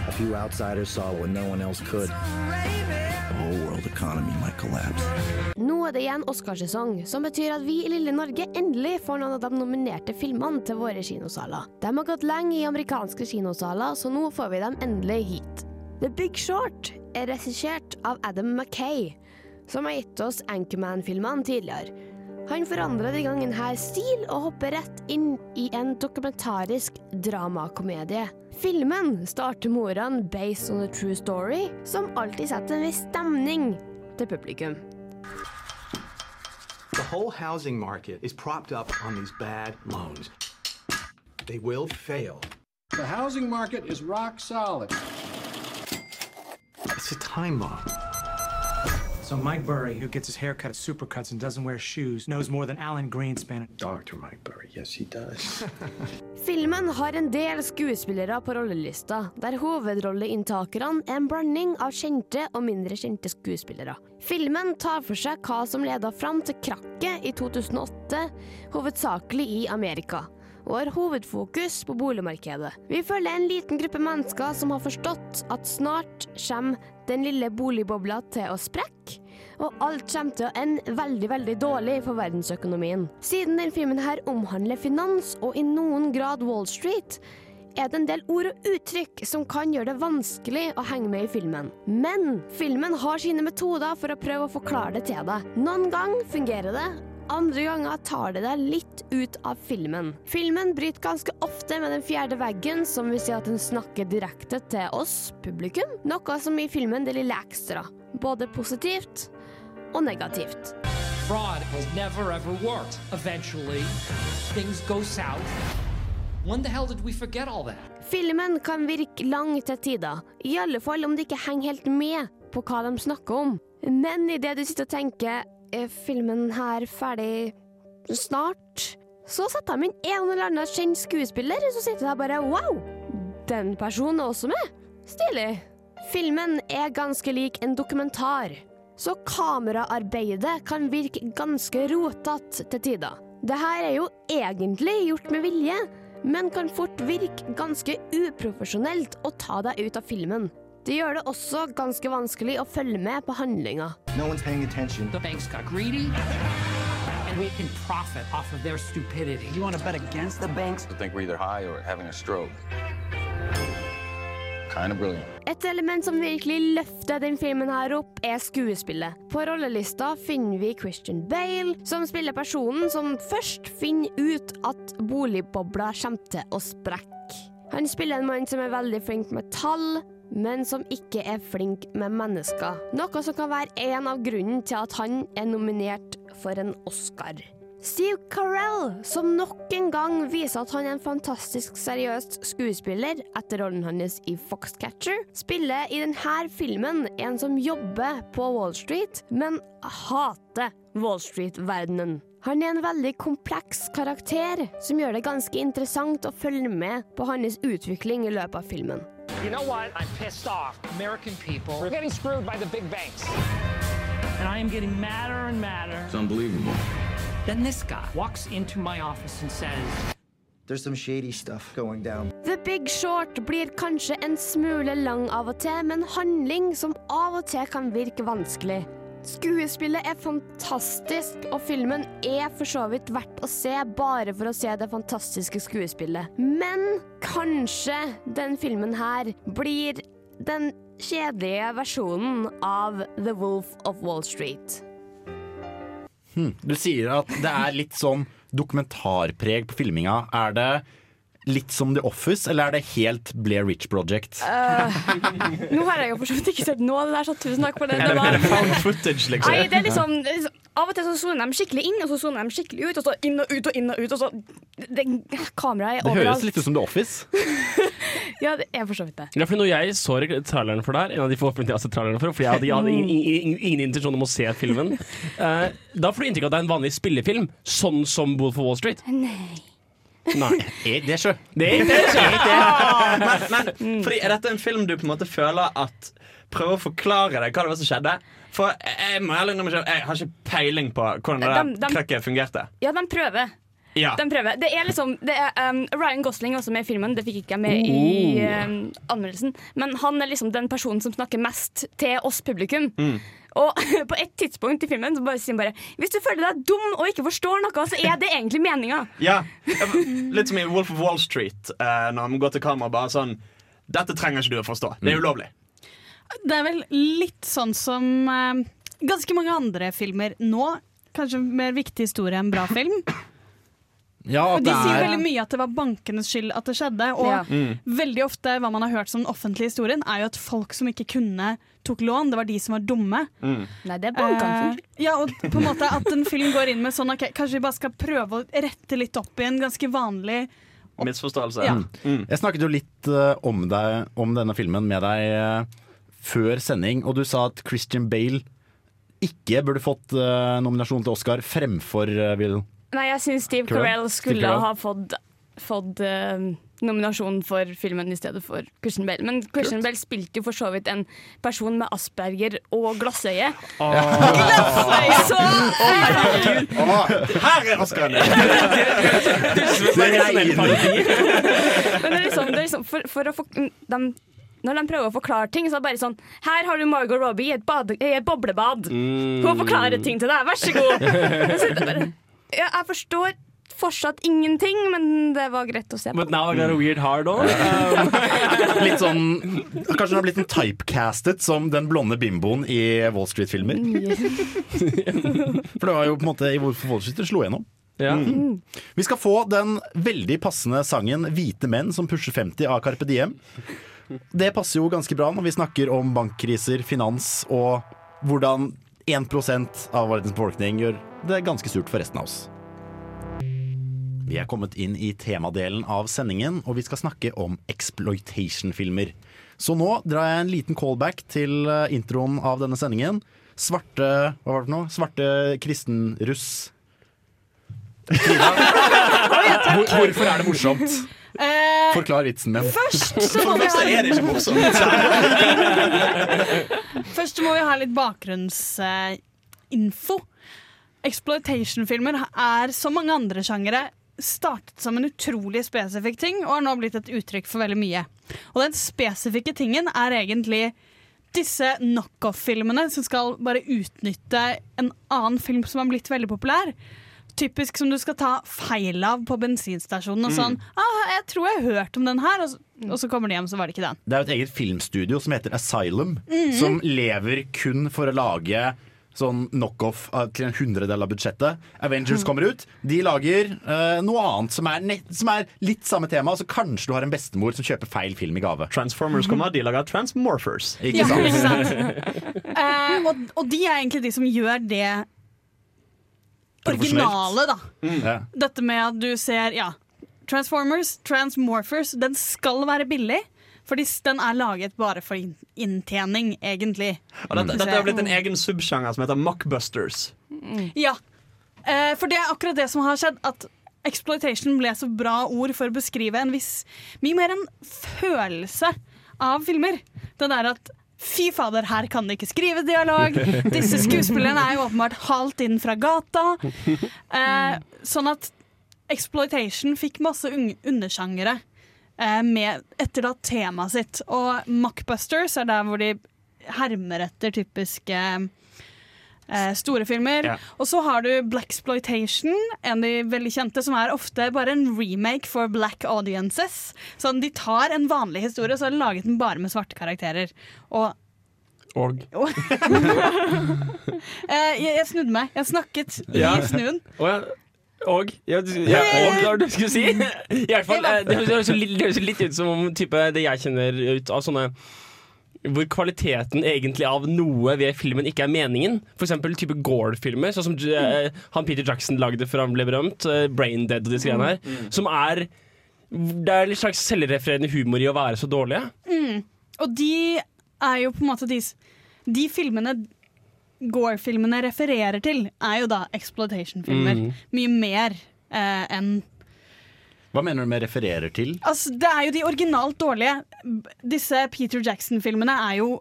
Speaker 8: A few outsiders saw what no one else could.
Speaker 9: Nå er det igjen Oscarsesong, som betyr at vi i lille Norge endelig får noen av de nominerte filmene til våre kinosaler. De har gått lenge i amerikanske kinosaler, så nå får vi dem endelig hit. The Big Short er regissert av Adam Mackay, som har gitt oss Anchorman-filmene tidligere. Han forandra den gangen her stil og hopper rett inn i en dokumentarisk dramakomedie. Filmen starter morene based on a true story, som alltid setter en viss stemning til publikum.
Speaker 10: The whole housing market is propped up on these bad loans. They will fail.
Speaker 2: The housing market is rock solid.
Speaker 10: It's a time bomb.
Speaker 11: So Mike Burry, who gets his hair cut at Supercuts and doesn't wear shoes, knows more than Alan Greenspan.
Speaker 10: Dr. Mike Burry, yes, he does.
Speaker 9: Filmen har en del skuespillere på rollelista, der hovedrolleinntakerne er en blanding av kjente og mindre kjente skuespillere. Filmen tar for seg hva som leda fram til krakket i 2008, hovedsakelig i Amerika, og har hovedfokus på boligmarkedet. Vi følger en liten gruppe mennesker som har forstått at snart kommer den lille boligbobla til å sprekke, og alt kommer til å ende veldig, veldig dårlig for verdensøkonomien. Siden denne filmen her omhandler finans, og i noen grad Wall Street, er det en del ord og uttrykk som kan gjøre det vanskelig å henge med i filmen. Men filmen har sine metoder for å prøve å forklare det til deg. Noen gang fungerer det, andre ganger tar det deg litt ut av filmen. Filmen bryter ganske ofte med den fjerde veggen, som vil si at den snakker direkte til oss, publikum, noe som gir filmen det lille ekstra. Både positivt og negativt.
Speaker 12: Fraud has never ever worked. Eventually, things go south. When the hell did we forget all that?
Speaker 9: Filmen kan virke lang til tider, i alle fall om du ikke henger helt med på hva de snakker om. Men idet du sitter og tenker er filmen her ferdig snart, så setter de inn en eller annen kjent skuespiller, så sitter jeg bare wow, den personen er også med. Stilig. Filmen er ganske lik en dokumentar, så kameraarbeidet kan virke ganske rotete til tider. Det her er jo egentlig gjort med vilje, men kan fort virke ganske uprofesjonelt å ta deg ut av filmen. Det gjør det også ganske vanskelig å følge med på handlinga.
Speaker 8: No one's paying attention.
Speaker 12: The banks got greedy, and we can profit off of their stupidity.
Speaker 11: You want to bet against the banks?
Speaker 13: I think we're either high or having a stroke. Kind of brilliant.
Speaker 9: Et element som virkelig løfter den filmen her opp, er skuespillet. På rollelista finner vi Christian Bale, som spiller personen som først finner ut at boligbobla kommer til å sprekke. Han spiller en mann som er veldig flink med tall, men som ikke er flink med mennesker. Noe som kan være en av grunnen til at han er nominert for en Oscar. Steve Carell, som nok en gang viser at han er en fantastisk seriøs skuespiller etter rollen hans i Foxcatcher, spiller i denne filmen en som jobber på Wall Street, men hater Wall Street-verdenen. Han er en veldig kompleks karakter, som gjør det ganske interessant å følge med på hans utvikling i løpet av filmen.
Speaker 14: You know what? I'm pissed off. American people are getting screwed by the big banks. And I am getting madder and madder.
Speaker 13: It's unbelievable.
Speaker 14: Then this guy walks into my office and says,
Speaker 15: There's some shady stuff going down.
Speaker 9: The Big Short blir kanskje en smule lang av og til, med en handling som av og til kan virke vanskelig. Skuespillet er fantastisk, og filmen er for så vidt verdt å se bare for å se det fantastiske skuespillet. Men kanskje den filmen her blir den kjedelige versjonen av The Wolf of Wall Street.
Speaker 3: Hmm. Du sier at det er litt sånn dokumentarpreg på filminga. Er det litt som The Office, eller er det helt Blair Witch Project?
Speaker 6: Uh, nå har jeg jo for så vidt ikke sett noe av det der, så tusen takk for det.
Speaker 4: Det,
Speaker 6: var-
Speaker 4: footage, liksom?
Speaker 6: Nei, det er liksom, det er liksom Av og til så soner de skikkelig inn, og så soner de skikkelig ut, og så inn og ut og inn og ut, og så det, Kameraet er
Speaker 3: Det høres litt ut som The Office.
Speaker 6: Ja, det er for så vidt det.
Speaker 1: Ja, for når jeg så re- traileren for det her, en av de få jeg har sett traileren for, fordi jeg hadde, jeg hadde ingen, ingen, ingen intensjon om å se filmen, uh, da får du inntrykk av at det er en vanlig spillefilm, sånn som Wolf of Wall Street.
Speaker 6: Nei.
Speaker 1: Nei.
Speaker 3: Er det sjø?
Speaker 1: Det er ikke det.
Speaker 4: men, men fordi er dette en film du på en måte føler at Prøver å forklare deg hva det var som skjedde? For jeg, jeg jeg har ikke peiling på hvordan det
Speaker 6: de,
Speaker 4: der krøkket fungerte.
Speaker 6: Ja, de prøver.
Speaker 4: Ja.
Speaker 6: De prøver. Det er liksom det er, um, Ryan Gosling er også med i filmen, det fikk ikke jeg med i um, anmeldelsen. Men han er liksom den personen som snakker mest til oss publikum.
Speaker 4: Mm.
Speaker 6: Og på et tidspunkt i filmen så bare sier han bare Hvis du føler deg dum og ikke forstår noe, så er det egentlig meninga.
Speaker 4: Ja, Litt som i Wolf of Wall Street, eh, når han går til kamera bare sånn Dette trenger ikke du å forstå. Det er ulovlig.
Speaker 5: Det er vel litt sånn som eh, ganske mange andre filmer nå. Kanskje mer viktig historie enn bra film.
Speaker 3: Ja,
Speaker 5: Og de sier
Speaker 3: er
Speaker 5: veldig mye at det var bankenes skyld at det skjedde. Og
Speaker 6: Ja.
Speaker 3: Mm.
Speaker 5: veldig ofte hva man har hørt som den offentlige historien, er jo at folk som ikke kunne, tok lån. Det var de som var dumme.
Speaker 6: Nei, det er bankene
Speaker 5: Eh, ja, og på en måte at en film går inn med sånn ok, Kanskje vi bare skal prøve å rette litt opp i en ganske vanlig
Speaker 4: Misforståelse.
Speaker 5: Ja.
Speaker 4: Mm.
Speaker 3: Jeg snakket jo litt eh, om, deg, om denne filmen med deg eh, før sending, og du sa at Christian Bale ikke burde fått eh, nominasjon til Oscar fremfor uh, Will.
Speaker 6: Nei, jeg syns Steve
Speaker 3: Carell?
Speaker 6: skulle
Speaker 3: Steve
Speaker 6: ha fått, fått uh, nominasjon for filmen i stedet for Christian Bale. Men Christian Bale spilte jo for så vidt en person med asperger og glassøye. Glassøye! Så
Speaker 4: Her er Oscarene!
Speaker 6: Men det er liksom, det er liksom for, for å få de, Når de prøver å forklare ting, så er det bare sånn Her har du Margot Robbie i et, bade, i et boblebad. Hun forklarer ting til deg, vær så god. Så det bare, ja, jeg forstår fortsatt ingenting, men det var greit å se på.
Speaker 1: But now I got a weird hard on.
Speaker 3: Litt sånn Kanskje hun har blitt en typecastet som den blonde bimboen i Wall Street-filmer. For det var jo på en måte i Hvorfor Wall Street slo gjennom.
Speaker 1: Ja.
Speaker 3: Mm. Vi skal få den veldig passende sangen 'Hvite menn som pusher 50' av Carpe Diem. Det passer jo ganske bra når vi snakker om bankkriser, finans og hvordan 1% av verdens befolkning gjør det ganske surt for resten av oss. Vi er kommet inn i temadelen av sendingen, og vi skal snakke om exploitation-filmer. Så nå drar jeg en liten callback til eh, introen av denne sendingen. Svarte Hva var det for noe? Svarte kristenruss. Hvor, hvorfor er det morsomt?
Speaker 5: Eh,
Speaker 3: Forklar vitsen min.
Speaker 5: Først så må vi
Speaker 4: ha er det ikke morsomt.
Speaker 5: Først må vi ha litt bakgrunnsinfo. Exploitation-filmer er som mange andre sjangere startet som en utrolig spesifikk ting og har nå blitt et uttrykk for veldig mye. Og den spesifikke tingen er egentlig disse knockoff-filmene som skal bare utnytte en annen film som har blitt veldig populær. Typisk som du skal ta feil av på bensinstasjonen. Og sånn, ah, 'Jeg tror jeg har hørt om den her', og så, og så kommer de hjem, så var det ikke den.
Speaker 3: Det er jo et eget filmstudio som heter Asylum,
Speaker 5: mm.
Speaker 3: som lever kun for å lage sånn knockoff av- til en hundredel av budsjettet. Avengers kommer ut. De lager uh, noe annet som er, nett, som er litt samme tema. Altså Kanskje du har en bestemor som kjøper feil film i gave.
Speaker 4: Transformers kommer, de lager Transmorphers.
Speaker 3: Ikke
Speaker 5: Ja,
Speaker 3: sant?
Speaker 5: ikke sant? uh, og, og de er egentlig de som gjør det originale, da.
Speaker 3: Ja.
Speaker 5: Dette med at du ser ja, Transformers, Transmorphers, den skal være billig. Fordi den er laget bare for inntjening, egentlig.
Speaker 4: Og dette, dette har blitt en egen subsjanger som heter mockbusters.
Speaker 5: Ja. Eh, for det er akkurat det som har skjedd. At exploitation ble så bra ord for å beskrive en viss Mye mer en følelse av filmer. Det der at Fy fader, her kan de ikke skrive dialog. Disse skuespillerne er jo åpenbart halt inn fra gata. Eh, sånn at exploitation fikk masse un undersjangere eh, med, etter da temaet sitt. Og Mockbusters er der hvor de hermer etter typiske eh, store filmer.
Speaker 16: Ja.
Speaker 5: Og så har du Blaxploitation, en av de veldig kjente, som er ofte bare en remake for black audiences. Sånn, de tar en vanlig historie og så har de laget den bare med svarte karakterer. Og
Speaker 1: Og
Speaker 5: eh, jeg, jeg snudde meg. Jeg snakket
Speaker 1: Ja.
Speaker 5: i snuen.
Speaker 1: Å ja. Og ja, ja, og hva du skulle si? I hvert fall, eh, Det høres- litt, ut som om type, det jeg kjenner ut av sånne hvor kvaliteten egentlig av noe ved filmen ikke er meningen. For eksempel type Gore-filmer, sånn som mm. han Peter Jackson lagde før han ble berømt. eh, Brain Dead og disse greiene her.
Speaker 5: Mm.
Speaker 1: Som er Det er litt slags selvrefererende humor i å være så dårlige.
Speaker 5: Mm. Og de er jo på en måte de, de filmene Gore-filmene refererer til, er jo da exploitation-filmer.
Speaker 3: Mm.
Speaker 5: Mye mer eh, enn
Speaker 3: Hva mener du med refererer til?
Speaker 5: Altså, det er jo de originalt dårlige. Disse Peter Jackson-filmene er jo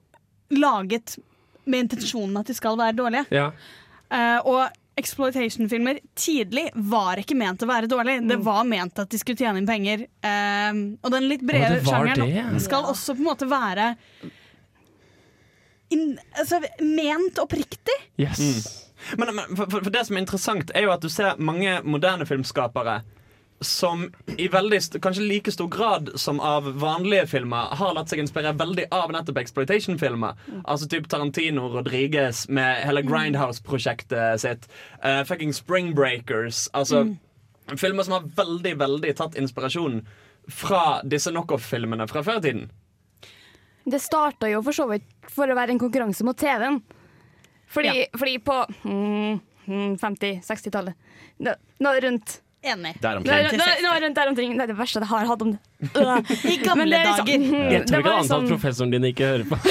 Speaker 5: laget med intensjonen at de skal være dårlige.
Speaker 1: Ja.
Speaker 5: Uh, og exploitation-filmer tidlig var ikke ment å være dårlig. Det var ment at de skulle tjene inn penger. Eh, og den litt brede
Speaker 1: det
Speaker 5: sjangeren
Speaker 1: det.
Speaker 5: skal også på en måte være in, altså, ment oppriktig.
Speaker 4: Men, men for, for, for det som er interessant, er jo at du ser mange moderne filmskapere som i veldig, kanskje like stor grad som av vanlige filmer har latt seg inspirere veldig av nettopp exploitation-filmer. Altså typ Tarantino, Rodriguez med hele Grindhouse-prosjektet sitt. Uh, fucking Spring Breakers. Altså filmer som har veldig, veldig tatt inspirasjon fra disse knockoff-filmene fra før i tiden.
Speaker 6: Det starta jo for så vidt for å være en konkurranse mot TV-en. Fordi, fordi på mm, mm, 50-60-tallet Nå nå rundt
Speaker 5: Enig.
Speaker 3: Der
Speaker 6: rundt der omkring. Det er det verste jeg har hatt om det.
Speaker 5: I gamle
Speaker 6: det er liksom-
Speaker 5: dager.
Speaker 6: mm,
Speaker 1: Jeg tror ikke annet sånn... at
Speaker 6: liksom-
Speaker 1: professoren din ikke hører på.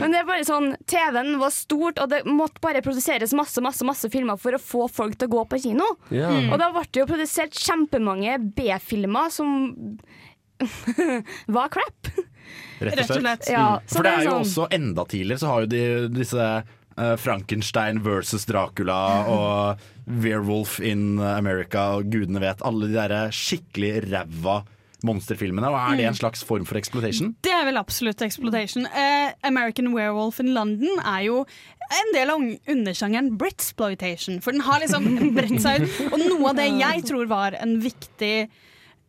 Speaker 6: Men det er bare sånn TV-en var stort, og det måtte bare produseres masse masse, masse filmer for å få folk til å gå på kino.
Speaker 1: Ja. Mm.
Speaker 6: Og da ble det jo produsert kjempemange B-filmer som var crap.
Speaker 3: Rett og slett.
Speaker 6: Ja,
Speaker 3: Mm. For det er jo
Speaker 6: sånn-
Speaker 3: også enda tidligere så har jo de disse Frankenstein versus Dracula og Werewolf in America og gudene vet. Alle de der skikkelig ræva monsterfilmene. Og er det en
Speaker 5: Mm.
Speaker 3: slags form for exploitation?
Speaker 5: Det er vel absolutt exploitation. Uh, American Werewolf in London er jo en del av undersjangeren Britsploitation. For den har liksom bredt seg ut. Og noe av det jeg tror var en viktig,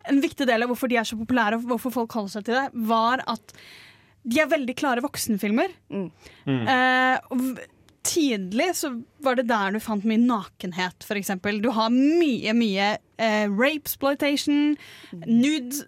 Speaker 5: en viktig del av hvorfor de er så populære, og hvorfor folk holder seg til det, var at de er veldig klare voksenfilmer. Mm. v- tidlig så var det der du fant mye nakenhet, eksempel. Du har mye, mye eh, rape-exploitation, nude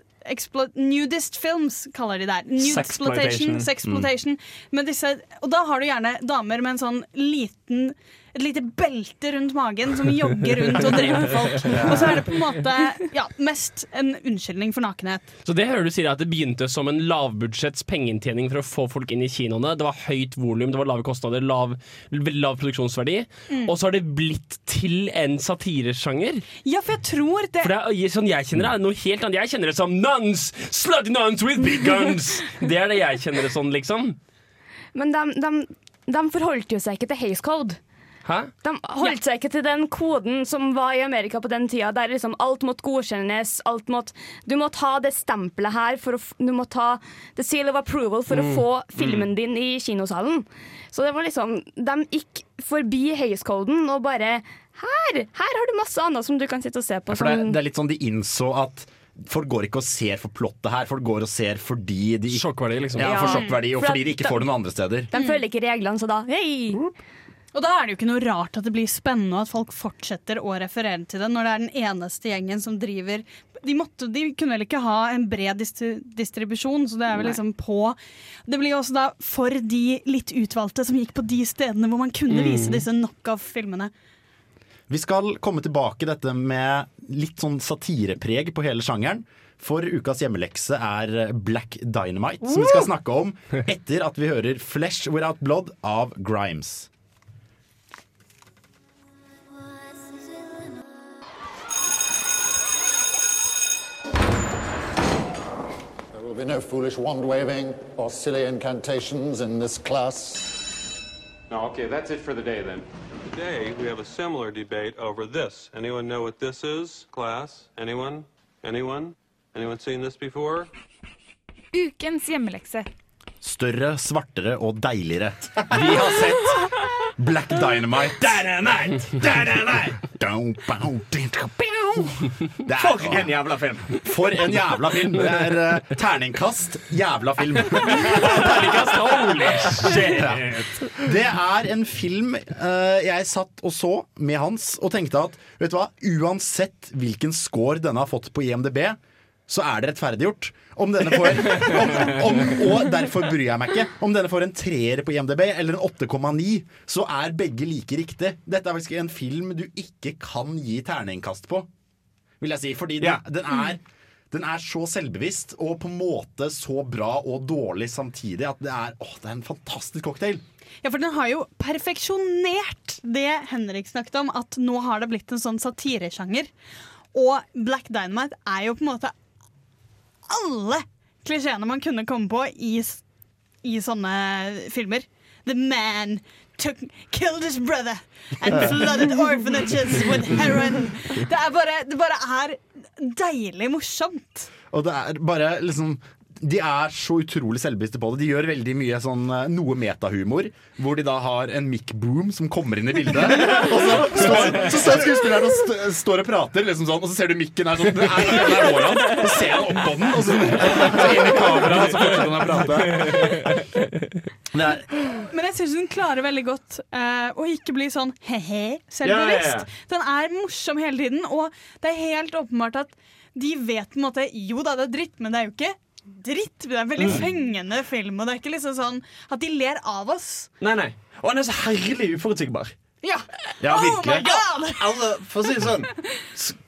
Speaker 5: Nudist films kaller de der. Nude-sploitation,
Speaker 4: Sexploitation.
Speaker 5: Mm. Men disse, og da har du gjerne damer med en sånn liten et lite belte rundt magen som jogger rundt og dreper folk. Og så er det på en måte ja, mest en unnskyldning for nakenhet.
Speaker 1: Så det hører du sier at det begynte som en lavbudsjetts pengeinntjening for å få folk inn i kinoene. Det var høyt volum, det var lave kostnader, lav, lav produksjonsverdi.
Speaker 5: Mm.
Speaker 1: Og så har det blitt til en satiresjanger.
Speaker 5: Ja, for jeg tror det
Speaker 1: For det er, sånn jeg kjenner det, er noe helt annet. Jeg kjenner det som nuns! Slutty nuns with big guns! Det er det jeg kjenner det sånn, liksom.
Speaker 6: Men de, de, de forholdt jo seg ikke til Hays Code.
Speaker 1: Hæ?
Speaker 6: De holdt seg ikke til den koden som var i Amerika på den tida, der liksom alt måtte godkjennes. Alt måtte, du måtte ha det stempelet her, for å, du måtte ha the seal of approval for
Speaker 16: Mm.
Speaker 6: å få filmen din i kinosalen. Så det var liksom De gikk forbi Hays-koden og bare her, her har du masse annet som du kan sitte og se på.
Speaker 3: For det,
Speaker 6: som-
Speaker 3: det er litt sånn de innså at Folk går ikke og ser for plottet her, folk går og ser fordi de
Speaker 1: Sjokkverdi, liksom.
Speaker 3: Ja, for sjokkverdi, og
Speaker 6: For
Speaker 3: fordi de ikke får det noen andre steder.
Speaker 6: De følger ikke reglene, så da hei!
Speaker 5: Og da er det jo ikke noe rart at det blir spennende og at folk fortsetter å referere til det, når det er den eneste gjengen som driver De, måtte, de kunne vel ikke ha en bred distri distribusjon, så det er vel
Speaker 6: Nei.
Speaker 5: liksom på Det blir jo også da for de litt utvalgte som gikk på de stedene hvor man kunne
Speaker 3: Mm.
Speaker 5: vise disse knockoff-filmene.
Speaker 3: Vi skal komme tilbake dette med litt sånn satirepreg på hele sjangeren. For ukas hjemmelekse er Black Dynamite, som vi skal snakke om etter at vi hører Flesh Without Blood av Grimes.
Speaker 2: Be no foolish wand waving or silly incantations in this class.
Speaker 16: No, okay, that's it for the day then.
Speaker 17: Today, we have a similar debate over this. Anyone know what this is, class? Anyone? Anyone? Anyone seen this before?
Speaker 18: Ukens hjemmelekse.
Speaker 3: Større, svartere og deiligere. Vi har sett Black Dynamite.
Speaker 4: Dynamite! Dynamite!
Speaker 3: Det er-
Speaker 4: For en jævla film!
Speaker 3: For en jævla film. Det er eh, terningkast jævla film.
Speaker 4: Terningkast, holy shit!
Speaker 3: Det er en film eh, jeg satt og så med Hans og tenkte at vet du hva, uansett hvilken score denne har fått på IMDb, så er det rettferdiggjort. Om denne får om, om, Og derfor bryr jeg meg ikke. Om denne får en treer på IMDb eller en 8,9, så er begge like riktig. Dette er faktisk en film du ikke kan gi terningkast på, vil jeg si. Fordi den,
Speaker 4: Ja.
Speaker 3: den er den er så selvbevisst og på en måte så bra og dårlig samtidig at det er, åh, det er en fantastisk cocktail.
Speaker 5: Ja, for den har jo perfeksjonert det Henrik snakket om, at nå har det blitt en sånn satiresjanger. Og Black Dynamite er jo på en måte alle klisjeene man kunne komme på i, i sånne filmer. The man took, killed his brother and flooded orphanages with heroin. Det, er bare, det bare er deilig morsomt.
Speaker 3: Og det er bare liksom de er så utrolig selvbevisste på det. De gjør veldig mye sånn eh, noe metahumor, hvor de da har en mic boom som kommer inn i bildet. Og så så, så står skuespilleren og st står og prater, liksom sånn, og så ser du mikken er sånn Det er, det er så ser han opp på den, og så, så inn i kameraet, og så fortsetter han å prate. Det
Speaker 5: Men jeg syns den klarer veldig godt eh, å ikke bli sånn he-he selvbevisst.
Speaker 3: Ja, ja,
Speaker 5: Den er morsom hele tiden, og det er helt åpenbart at de vet på en måte Jo da, det er dritt, men det er jo ikke dritt. Det er en veldig
Speaker 4: Mm.
Speaker 5: fengende film, og det er ikke liksom sånn at de ler av oss.
Speaker 4: Nei, nei. Og han er så herlig uforutsigbar.
Speaker 5: Ja,
Speaker 4: Ja,
Speaker 5: Oh
Speaker 4: virkelig. for å si det sånn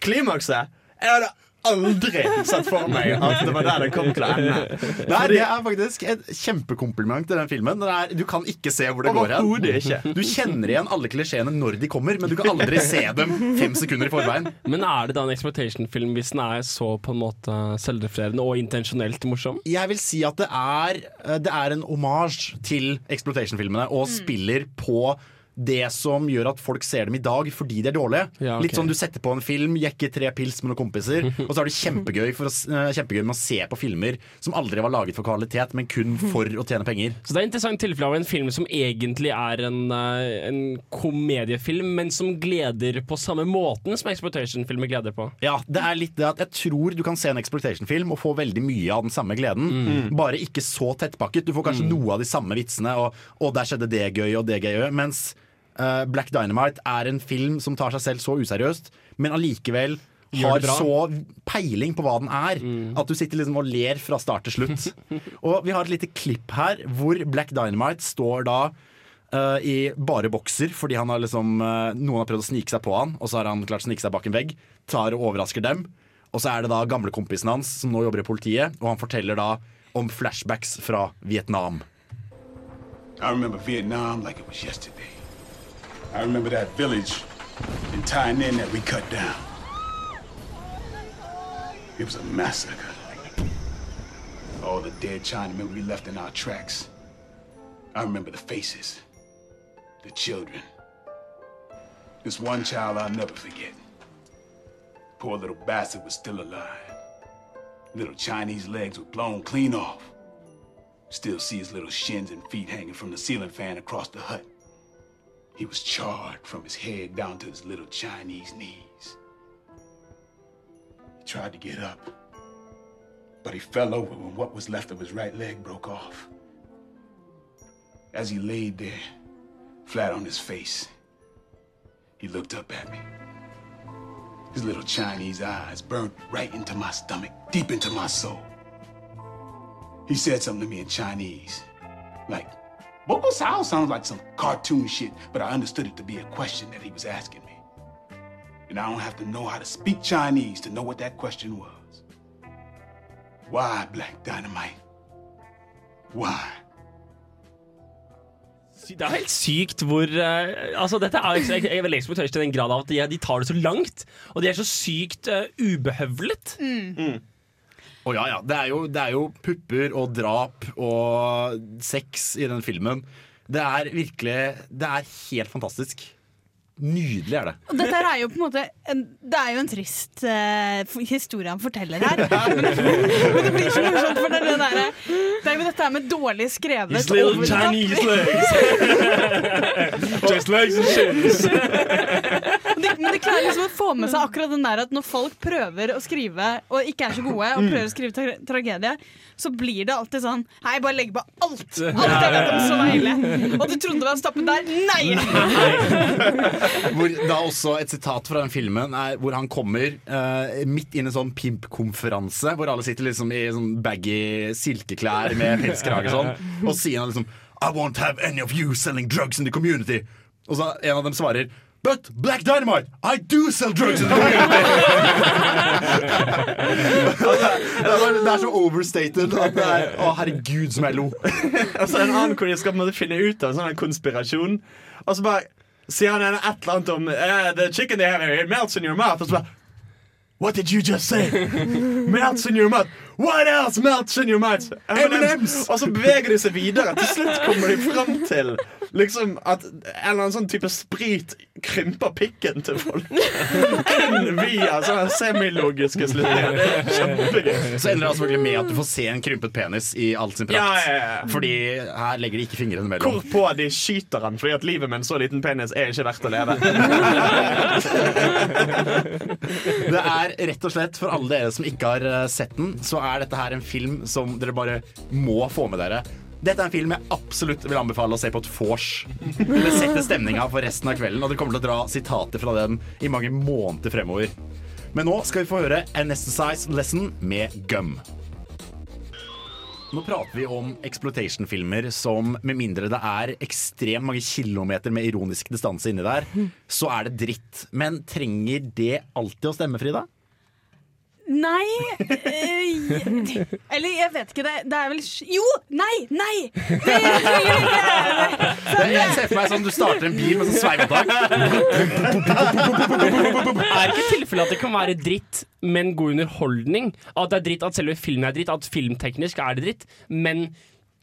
Speaker 4: Klimakset Jeg hadde aldri sett for meg at det var der det kom til å ende.
Speaker 3: Nei, det er faktisk et kjempekompliment til den filmen. Den er, du kan ikke se hvor det går hen. Du kjenner igjen alle klisjeene når de kommer, men du kan aldri se dem fem sekunder i forveien.
Speaker 1: Men er det da en exploitation-film hvis den er så på en måte selvrefererende og intensjonelt morsom?
Speaker 3: Jeg vil si at det er, eh, det er en omasj til exploitation-filmene og spiller på det som gjør at folk ser dem i dag fordi de er dårlige.
Speaker 1: Ja, okay.
Speaker 3: Litt sånn Du setter på en film, jekker tre pils med noen kompiser, og så er det kjempegøy, for å, eh, kjempegøy med å se på filmer som aldri var laget for kvalitet, men kun for å tjene penger.
Speaker 1: Så det er et interessant tilfelle av en film som egentlig er en, eh, en komediefilm, men som gleder på samme måten som exploitation-filmer gleder på.
Speaker 3: Ja, det er litt det at Jeg tror du kan se en exploitation-film og få veldig mye av den samme gleden. Bare ikke så tettpakket. Du får kanskje noe av de samme vitsene, og, og der skjedde det gøy og det gøy. Mens eh, Black Dynamite er en film som tar seg selv så useriøst, men allikevel har så peiling på hva den er, at du sitter liksom og ler fra start til slutt. og vi har et lite klipp her hvor Black Dynamite står da uh, i bare bokser fordi han har liksom, uh, noen har prøvd å snike seg på han, og så har han klart å snike seg bak en vegg. Tar og overrasker dem. Og så er det da gamlekompisen hans som nå jobber i politiet, og han forteller da om flashbacks fra Vietnam.
Speaker 19: I remember Vietnam like it was yesterday. I remember that village in Tai Ninh that we cut down. It was a massacre. All the dead Chinamen we left in our tracks. I remember the faces, the children. This one child I'll never forget. Poor little bastard was still alive. Little Chinese legs were blown clean off. Still see his little shins and feet hanging from the ceiling fan across the hut. He was charred from his head down to his little Chinese knees. He tried to get up, but he fell over when what was left of his right leg broke off. As he laid there, flat on his face, he looked up at me. His little Chinese eyes burned right into my stomach, deep into my soul. He said something to me in Chinese. Like, Boko Sao sounds like some cartoon shit, but I understood it to be a question that he was asking me. And I don't have to know how to speak Chinese to know what that question was. Why, Black Dynamite? Why?
Speaker 1: Det er helt sykt hvor eh, Altså dette er, jeg, jeg er veldig eksportørs til den grad av at de, de tar det så langt. Og de er så sykt eh, ubehøvlet.
Speaker 5: Mm.
Speaker 3: Å ja, ja. Det er, jo, det er jo pupper og drap og sex i den filmen. Det er virkelig Det er helt fantastisk. Nydelig er det.
Speaker 5: Og dette er jo på en måte en, Det er jo en trist uh, historie han forteller her. Men, men det blir så morsomt, for det er, det der, det er jo dette her med dårlig skrevet
Speaker 1: His little. Chinese legs. Just legs and shoes.
Speaker 5: Men de klarer liksom å få med seg akkurat den der at når folk prøver å skrive og ikke er så gode, og
Speaker 1: Mm.
Speaker 5: prøver å skrive tra tragedie, så blir det alltid sånn Hei, bare legg på alt! Alt jeg vet om så Soleile. Og du trodde det var stoppet der? Nei!
Speaker 3: Hvor da også Et sitat fra den filmen er hvor han kommer uh, midt inn i en sånn pimpkonferanse, hvor alle sitter liksom i sånn baggy silkeklær med pelskrage og sånn, og sier han liksom I won't have any of you selling drugs in the community. Og så en av dem svarer But Black Dynamite, I do sell drugs in the community! det, er, det er så overstated at det er Å, herregud, som jeg lo.
Speaker 4: Og så en annen hvor de skal finne ut av en sånn en konspirasjon. Og så bare sier han et eller annet om uh, The chicken they have here, it melts in your mouth. Og så bare What did you just say? melts in your mouth. What else melts in your mouth? M&M's. Og så beveger de seg videre. Til slutt kommer de fram til liksom at en eller annen sånn type sprit krymper pikken til folk. Kun via sånne semilogiske slutninger. Det er kjempegøy.
Speaker 3: Så ender det selvfølgelig med at du får se en krympet penis i all sin prakt.
Speaker 4: Ja, ja, ja.
Speaker 3: Fordi her legger de ikke fingrene mellom.
Speaker 4: Hvorpå de skyter han fordi at livet med en så liten penis er ikke verdt å leve.
Speaker 3: Det er rett og slett, for alle dere som ikke har eh, sett den, så er dette her en film som dere bare må få med dere. Dette er en film jeg absolutt vil anbefale å se på et vors. Det setter stemninga for resten av kvelden, og dere kommer til å dra sitater fra den i mange måneder fremover. Men nå skal vi få høre Anesthesize Lesson med Gum. Nå prater vi om exploitation-filmer som med mindre det er ekstremt mange kilometer med ironisk distanse inni der, så er det dritt. Men trenger det alltid å stemme, Frida?
Speaker 5: Nei eh, Eller jeg vet ikke. Det, det er vel Jo! Nei! Nei! Det
Speaker 3: Det- Jeg ser for meg sånn du starter en bil med sånn sveivetak.
Speaker 1: Er ikke tilfellet at det kan være dritt, men god underholdning? At det er dritt, at selve filmen er dritt, at filmteknisk er det dritt, men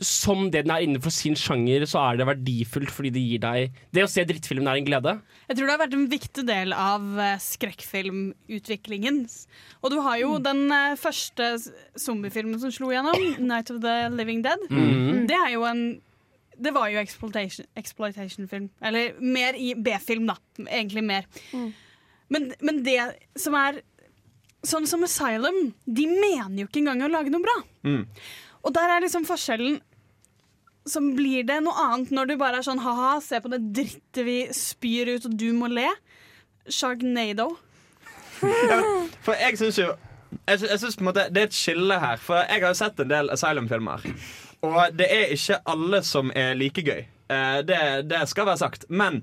Speaker 1: som det den er innenfor sin sjanger, så er det verdifullt fordi det gir deg Det å se drittfilmen er en glede.
Speaker 5: Jeg tror det har vært en viktig del av eh, skrekkfilmutviklingen. Og du har jo den eh, første zombiefilmen som slo gjennom, 'Night of the Living Dead'.
Speaker 1: Mm.
Speaker 5: Det er jo en Det var jo exploitation, exploitation-film. Eller mer i B-film, da. Egentlig mer. Men, men det som er Sånn som Asylum, de mener jo ikke engang å lage noe bra. Og der er liksom forskjellen som blir det noe annet når du bare er sånn ha-ha, se på det drittet vi spyr ut, og du må le. Sharknado.
Speaker 4: For jeg syns jo jeg, sy- jeg synes måte Det er et skille her. For jeg har jo sett en del Asylum-filmer. Og det er ikke alle som er like gøy. Eh, det, det skal være sagt. Men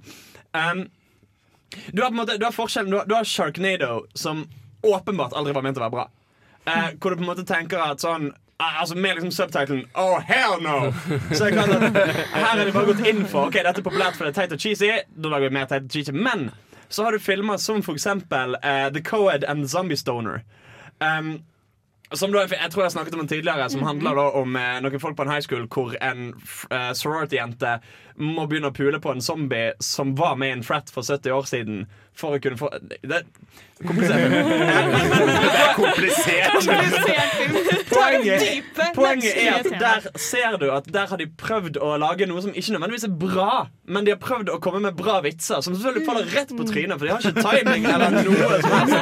Speaker 4: um, du har på en måte Du har forskjellen Du har, du har Sharknado, som åpenbart aldri var ment å være bra. Eh, hvor du på en måte tenker at sånn Altså Med liksom subtitlen Oh, hell no! Så jeg kan at Her er de bare gått inn for Ok, dette er populært for det er teit og cheesy. Da lager vi mer teit og cheesy Men så har du filmer som for eksempel eh, The Coed and the Zombie Stoner. Um, som da, jeg tror jeg snakket om den tidligere, som handler da om eh, noen folk på en high school hvor en eh, sorority-jente må begynne å pule på en zombie som var med i en frat for 70 år siden, for å kunne få Det er komplisert.
Speaker 3: Det er komplisert.
Speaker 4: Poenget, poenget er at der ser du at der har de prøvd å lage noe som ikke nødvendigvis er bra, men de har prøvd å komme med bra vitser, som selvfølgelig faller rett på trynet, for de har ikke timing eller noe som helst.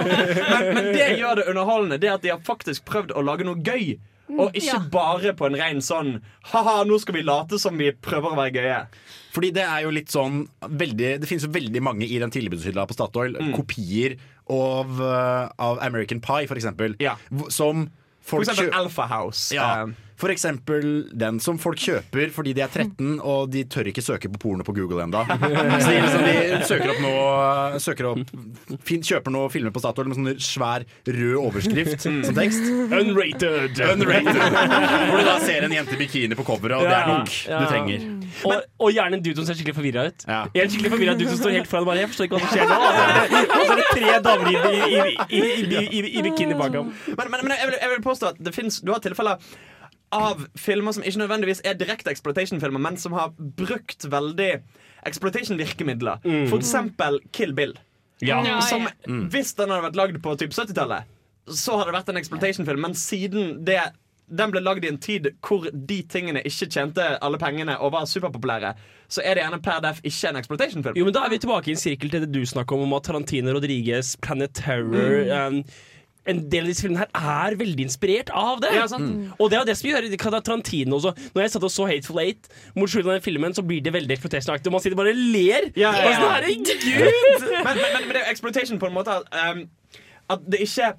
Speaker 4: Men, men det gjør det underholdende, det at de har faktisk prøvd å lage noe gøy. Og ikke
Speaker 3: Ja.
Speaker 4: bare på en ren sånn Ha-ha, nå skal vi late som vi prøver å være gøye.
Speaker 3: Fordi det er jo litt sånn veldig, Det finnes jo veldig mange i den tilbudshylla på Statoil. Kopier av, uh, av American Pie, for eksempel. Hvor- Som
Speaker 4: For eksempel Alpha House.
Speaker 3: Ja,
Speaker 4: Eh,
Speaker 3: Eksempel den som folk kjøper fordi de er 13 og de tør ikke søke på porno på Google ennå. Så de, liksom, de søker opp noe søker opp, fin, Kjøper noe filmer på Statoil med sånn svær rød overskrift som tekst.
Speaker 1: Unrated.
Speaker 3: Unrated. Hvor du da ser en jente i bikini på coveret, og det er nok
Speaker 1: Ja,
Speaker 3: du
Speaker 1: trenger.
Speaker 3: trenger.
Speaker 1: Og, og gjerne en dude som ser skikkelig forvirra ut. En skikkelig forvirra dude som står helt foran bare Jeg forstår ikke hva som skjer nå. Og så er det, så er det tre damer i, i, i, i, i, i, i bikini bak ham.
Speaker 4: Men, men, men jeg, vil, jeg vil påstå at det finnes, du har tilfeller av filmer som ikke nødvendigvis er direkte exploitation-filmer, men som har brukt veldig exploitation-virkemidler.
Speaker 1: Mm.
Speaker 4: For eksempel Kill Bill.
Speaker 1: Ja.
Speaker 4: Som.
Speaker 1: Mm.
Speaker 4: Hvis den hadde vært lagd på typ 70-tallet, så hadde det vært en exploitation-film. Men siden det den ble lagd i en tid hvor de tingene ikke tjente alle pengene og var superpopulære, så er det gjerne per def ikke en exploitation-film.
Speaker 1: Jo, men Da er vi tilbake i en sirkel til det du snakker om, om at Tarantino, Rodriguez, Planet Terror um, en del av disse filmene her er veldig inspirert av det.
Speaker 4: Ja, sant.
Speaker 1: Mm. Og det er jo det som gjør Tarantino også. Når jeg satt og så Hateful Eight mot slutten av den filmen, så blir det veldig exploitation-aktig. Og man sitter bare og ler.
Speaker 4: Ja, ja, ja.
Speaker 1: Herregud!
Speaker 4: men, men, men, men det er jo exploitation på en måte at, um, at det ikke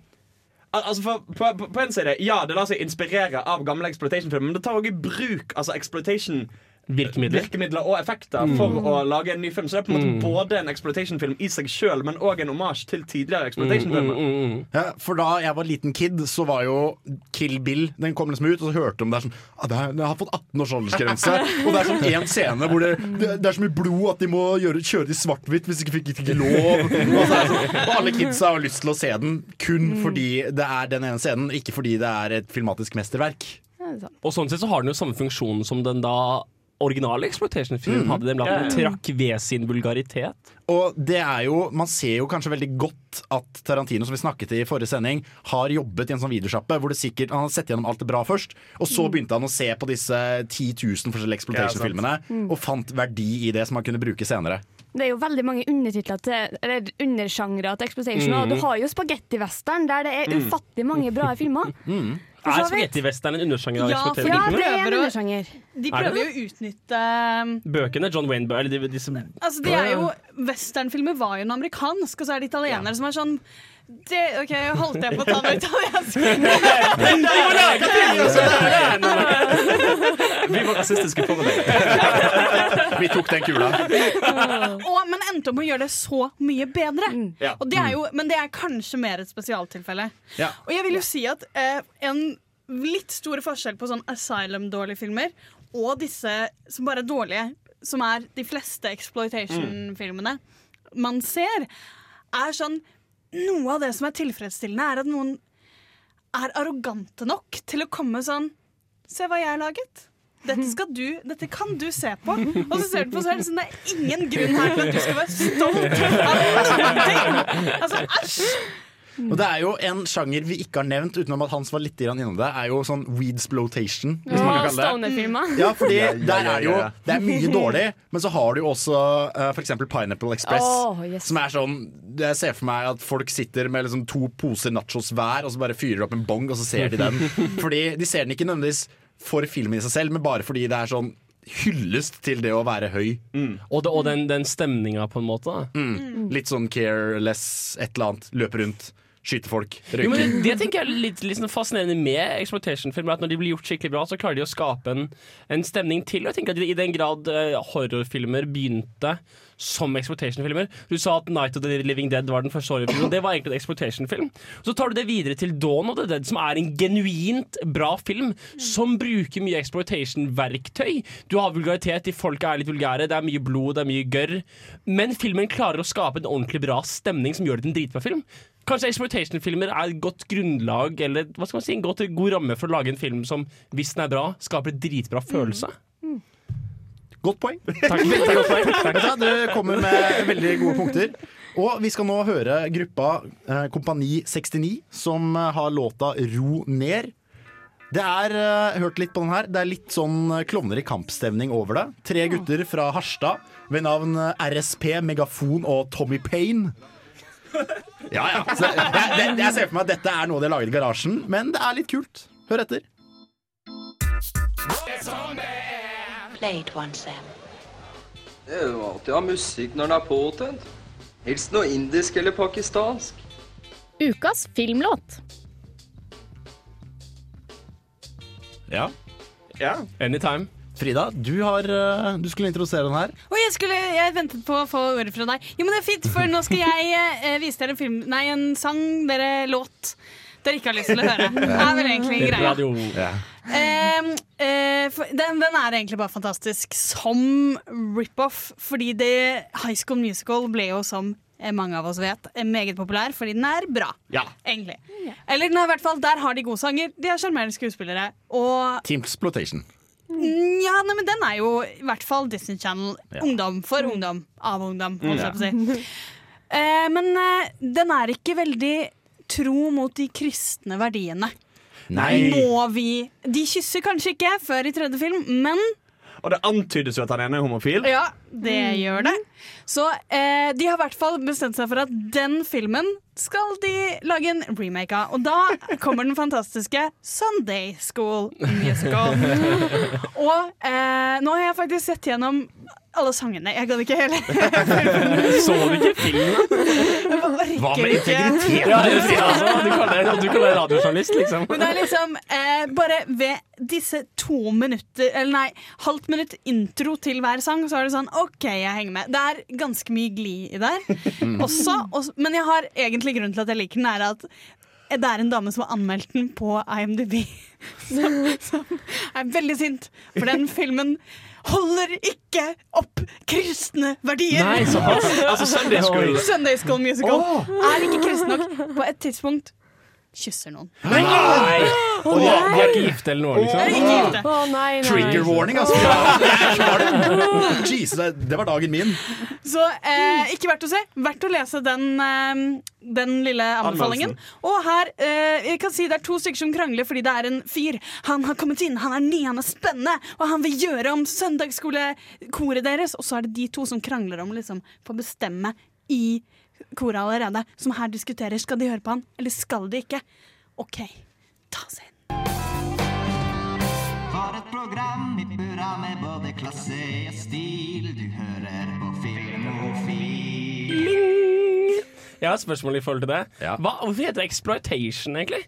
Speaker 4: Altså for, på, på, på en side, ja, det lar seg inspirere av gamle exploitation-filmer, men det tar også i bruk altså exploitation
Speaker 1: Virkemidler.
Speaker 4: virkemidler og effekter
Speaker 1: Mm.
Speaker 4: for å lage en ny film. Så det er på en måte
Speaker 3: Mm.
Speaker 4: både en exploitation-film i seg sjøl, men òg en omasj til tidligere exploitation-filmer.
Speaker 1: Mm,
Speaker 3: Ja, for da jeg var liten kid, så var jo Kill Bill Den kom liksom ut, og så hørte de det er sånn ah, det, er, det har fått 18 års aldersgrense. og det er sånn én scene hvor det, det, det er så mye blod at de må gjøre, kjøre det i svart-hvitt hvis de ikke fikk ikke lov. Og, så er sånn, og alle kidsa har lyst til å se den kun fordi det er den ene scenen, ikke fordi det er et filmatisk mesterverk.
Speaker 1: Og sånn sett så har den jo samme funksjon som den da originale Exploitation-filmen
Speaker 3: Mm.
Speaker 1: hadde. de
Speaker 3: latt, ja.
Speaker 1: Trakk ved sin vulgaritet.
Speaker 3: Og det er jo, Man ser jo kanskje veldig godt at Tarantino som vi snakket i forrige sending har jobbet i en sånn videosjappe hvor det sikkert, han har sett gjennom alt det bra først. Og så
Speaker 6: Mm.
Speaker 3: begynte han å se på disse 10 000 forskjellige exploitation-filmene
Speaker 6: Ja. Mm.
Speaker 3: og fant verdi i det som han kunne bruke senere.
Speaker 6: Det er jo veldig mange undertitler til Eller undersjangre til exploitation.
Speaker 1: Mm.
Speaker 6: Og du har jo spagettivestern, der det er
Speaker 1: Mm.
Speaker 6: ufattelig mange bra filmer. For
Speaker 1: Er
Speaker 6: så vidt.
Speaker 1: spagettivestern en undersjanger av
Speaker 5: Ja, for de
Speaker 1: exploitation-filmer?
Speaker 6: det er en
Speaker 5: prøver å
Speaker 6: undersjanger.
Speaker 5: De
Speaker 1: Er det
Speaker 5: prøver jo å utnytte um,
Speaker 1: Bøkene, John Wayne Bø- eller de, de som
Speaker 5: Altså, de er jo, Westernfilmer var jo en amerikansk, og så er det italienere som er sånn det, OK, holdt jeg på å ta noe italiensk?
Speaker 4: Vi var rasistiske for deg.
Speaker 3: Vi tok den kula.
Speaker 5: og, men endte opp med å gjøre det så mye bedre.
Speaker 3: Ja.
Speaker 5: Og det er jo, men det er kanskje mer et spesialtilfelle.
Speaker 3: Ja.
Speaker 5: Og jeg vil jo si at eh, en litt stor forskjell på sånn Asylum-dårlige filmer og disse som bare er dårlige, som er de fleste exploitation-filmene man ser, er sånn Noe av det som er tilfredsstillende, er at noen er arrogante nok til å komme sånn Se hva jeg har laget. Dette, skal du, dette kan du se på. Og så ser du på, så er det sånn er ingen grunn her til at du skal være stolt av ting. Altså, æsj!
Speaker 3: Og det er jo en sjanger vi ikke har nevnt, utenom at Hans var litt innom det, er jo sånn weedsplotation. Hvis man kan kalle det. Ja, fordi der er det jo. Det er mye dårlig, men så har du jo også uh, f.eks. Pineapple Express.
Speaker 6: oh, yes.
Speaker 3: Som er sånn Jeg ser for meg at folk sitter med liksom to poser nachos hver, og så bare fyrer opp en bong, og så ser de den. Fordi de ser den ikke nødvendigvis for filmen i seg selv, men bare fordi det er sånn hyllest til det å være høy.
Speaker 1: Og, det, og den, den stemninga, på en måte.
Speaker 3: Mm. Litt sånn careless, et eller annet. Løpe rundt, skyte folk,
Speaker 1: Jo, det, det tenker jeg er litt, litt sånn fascinerende med exploitation-filmer. At Når de blir gjort skikkelig bra, så klarer de å skape en, en stemning til. Og jeg tenker at I den grad uh, horrorfilmer begynte som exploitation-filmer Du sa at Night of the Living Dead var den første horrorfilmen. Det var egentlig en exploitation-film. Så tar du det videre til Dawn of the Dead, som er en genuint bra film. Som bruker mye exploitation-verktøy. Du har vulgaritet, de folka er litt vulgære, det er mye blod, det er mye gørr. Men filmen klarer å skape en ordentlig bra stemning som gjør det til en dritbra film. Kanskje exploitation-filmer er et godt grunnlag Eller hva skal man si, en godt, god ramme for å lage en film som, hvis den er bra, skaper en dritbra følelse.
Speaker 3: Godt poeng.
Speaker 1: Takk. Godt poeng. Takk.
Speaker 3: Du kommer med veldig gode punkter. Og vi skal nå høre gruppa eh, Kompani 69, som eh, har låta Ro ned. Det er, eh, hørt litt på den her, det er litt sånn eh, klovner i kampstemning over det. Tre gutter fra Harstad ved navn eh, RSP, Megafon og Tommy Payne. Ja, ja. Så, jeg, det, jeg ser for meg at dette er noe de har laget i garasjen, men det er litt kult. Hør etter.
Speaker 20: Det er jo alltid å ha musikk når den er påtent. Helst noe indisk eller pakistansk.
Speaker 21: Ukas filmlåt.
Speaker 3: Ja.
Speaker 1: Anytime.
Speaker 3: Frida, du, har, eh, du skulle introdusere den her.
Speaker 5: Og jeg, skulle, jeg ventet på å få ordet fra deg. Jo, men det er fint, for nå skal jeg eh, vise dere en film Nei, en sang, dere låt dere ikke har lyst til å høre. Det er vel egentlig greia.
Speaker 1: Ja.
Speaker 5: Eh, eh, den, den er egentlig bare fantastisk som rip-off, fordi det High School Musical ble jo som mange av oss vet, er meget populær fordi den er bra.
Speaker 3: Ja.
Speaker 5: Egentlig. Eller den er i hvert fall, der har de gode sanger, de har sjarmerende skuespillere. Og
Speaker 3: Team Exploitation.
Speaker 5: Mm, Ja, nei, men den er jo i hvert fall Disney Channel.
Speaker 3: Ja.
Speaker 5: Ungdom for ungdom. Av ungdom,
Speaker 3: Mm.
Speaker 5: holdt jeg på å si. Eh, men eh, den er ikke veldig tro mot de kristne verdiene.
Speaker 3: Nei.
Speaker 5: Må vi De kysser kanskje ikke før i tredje film, men
Speaker 4: Og det antydes jo at han ene er homofil.
Speaker 5: ja, det gjør det. Så eh, de har i hvert fall bestemt seg for at den filmen skal de lage en remake av. Og da kommer den fantastiske Sunday School Musical. Og eh, nå har jeg faktisk sett gjennom alle sangene. Jeg gadd ikke hele
Speaker 1: Så du ikke filmen?
Speaker 5: Hva med
Speaker 1: integritet? Ja, det altså. Du kaller deg- du radiojournalist, liksom.
Speaker 5: Men det er liksom eh, bare ved disse to minutter Eller nei, halvt minutt intro til hver sang, så er det sånn OK, jeg henger med. Det er ganske mye glid i der også. også. men jeg har egentlig grunnen til at jeg liker den, er at det er en dame som har anmeldt den på IMDb, som, som er veldig sint. For den filmen holder ikke opp kristne verdier!
Speaker 4: Nei, så, Altså, Sunday School.
Speaker 5: Sunday School Musical
Speaker 4: oh.
Speaker 5: er ikke kristen nok. På et tidspunkt kysser noen.
Speaker 1: Nei! Og de de er ikke gifte eller noe, liksom?
Speaker 5: Nei, ikke gifte.
Speaker 9: Å, nei, nei.
Speaker 3: Trigger warning, altså. Er. Jesus, det- var dagen min.
Speaker 5: Så eh, ikke verdt å se. Verdt å lese den, eh, den lille anbefalingen. Og her eh, jeg kan si Det er to stykker som krangler fordi det er en fyr. Han har kommet inn, han er ny, han er spennende, og han vil gjøre om søndagsskolekoret deres. Og så er det de to som krangler om liksom få bestemme i koret allerede. Som her diskuterer. Skal de høre på han, eller skal de ikke? OK, ta oss inn.
Speaker 22: For et program i burra med både klasse og stil. Du hører på Filmofil.
Speaker 1: Jeg har et spørsmål i forhold til det. Hva, hvorfor heter det exploitation, egentlig?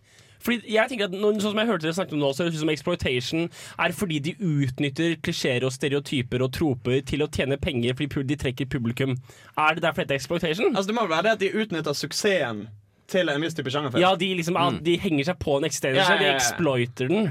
Speaker 1: Fordi jeg tenker at noen Sånn som jeg hørte dere snakke om nå, så høres det ut som exploitation er fordi de utnytter klisjeer og stereotyper og troper til å tjene penger fordi de trekker publikum. Er det derfor det er exploitation?
Speaker 4: Altså, det må være det at de utnytter suksessen til en viss type sjangerfest.
Speaker 1: Ja, de, liksom, mm. de henger seg på en eksisterende
Speaker 4: Ja,
Speaker 1: ja,
Speaker 4: ja,
Speaker 1: de exploiter den.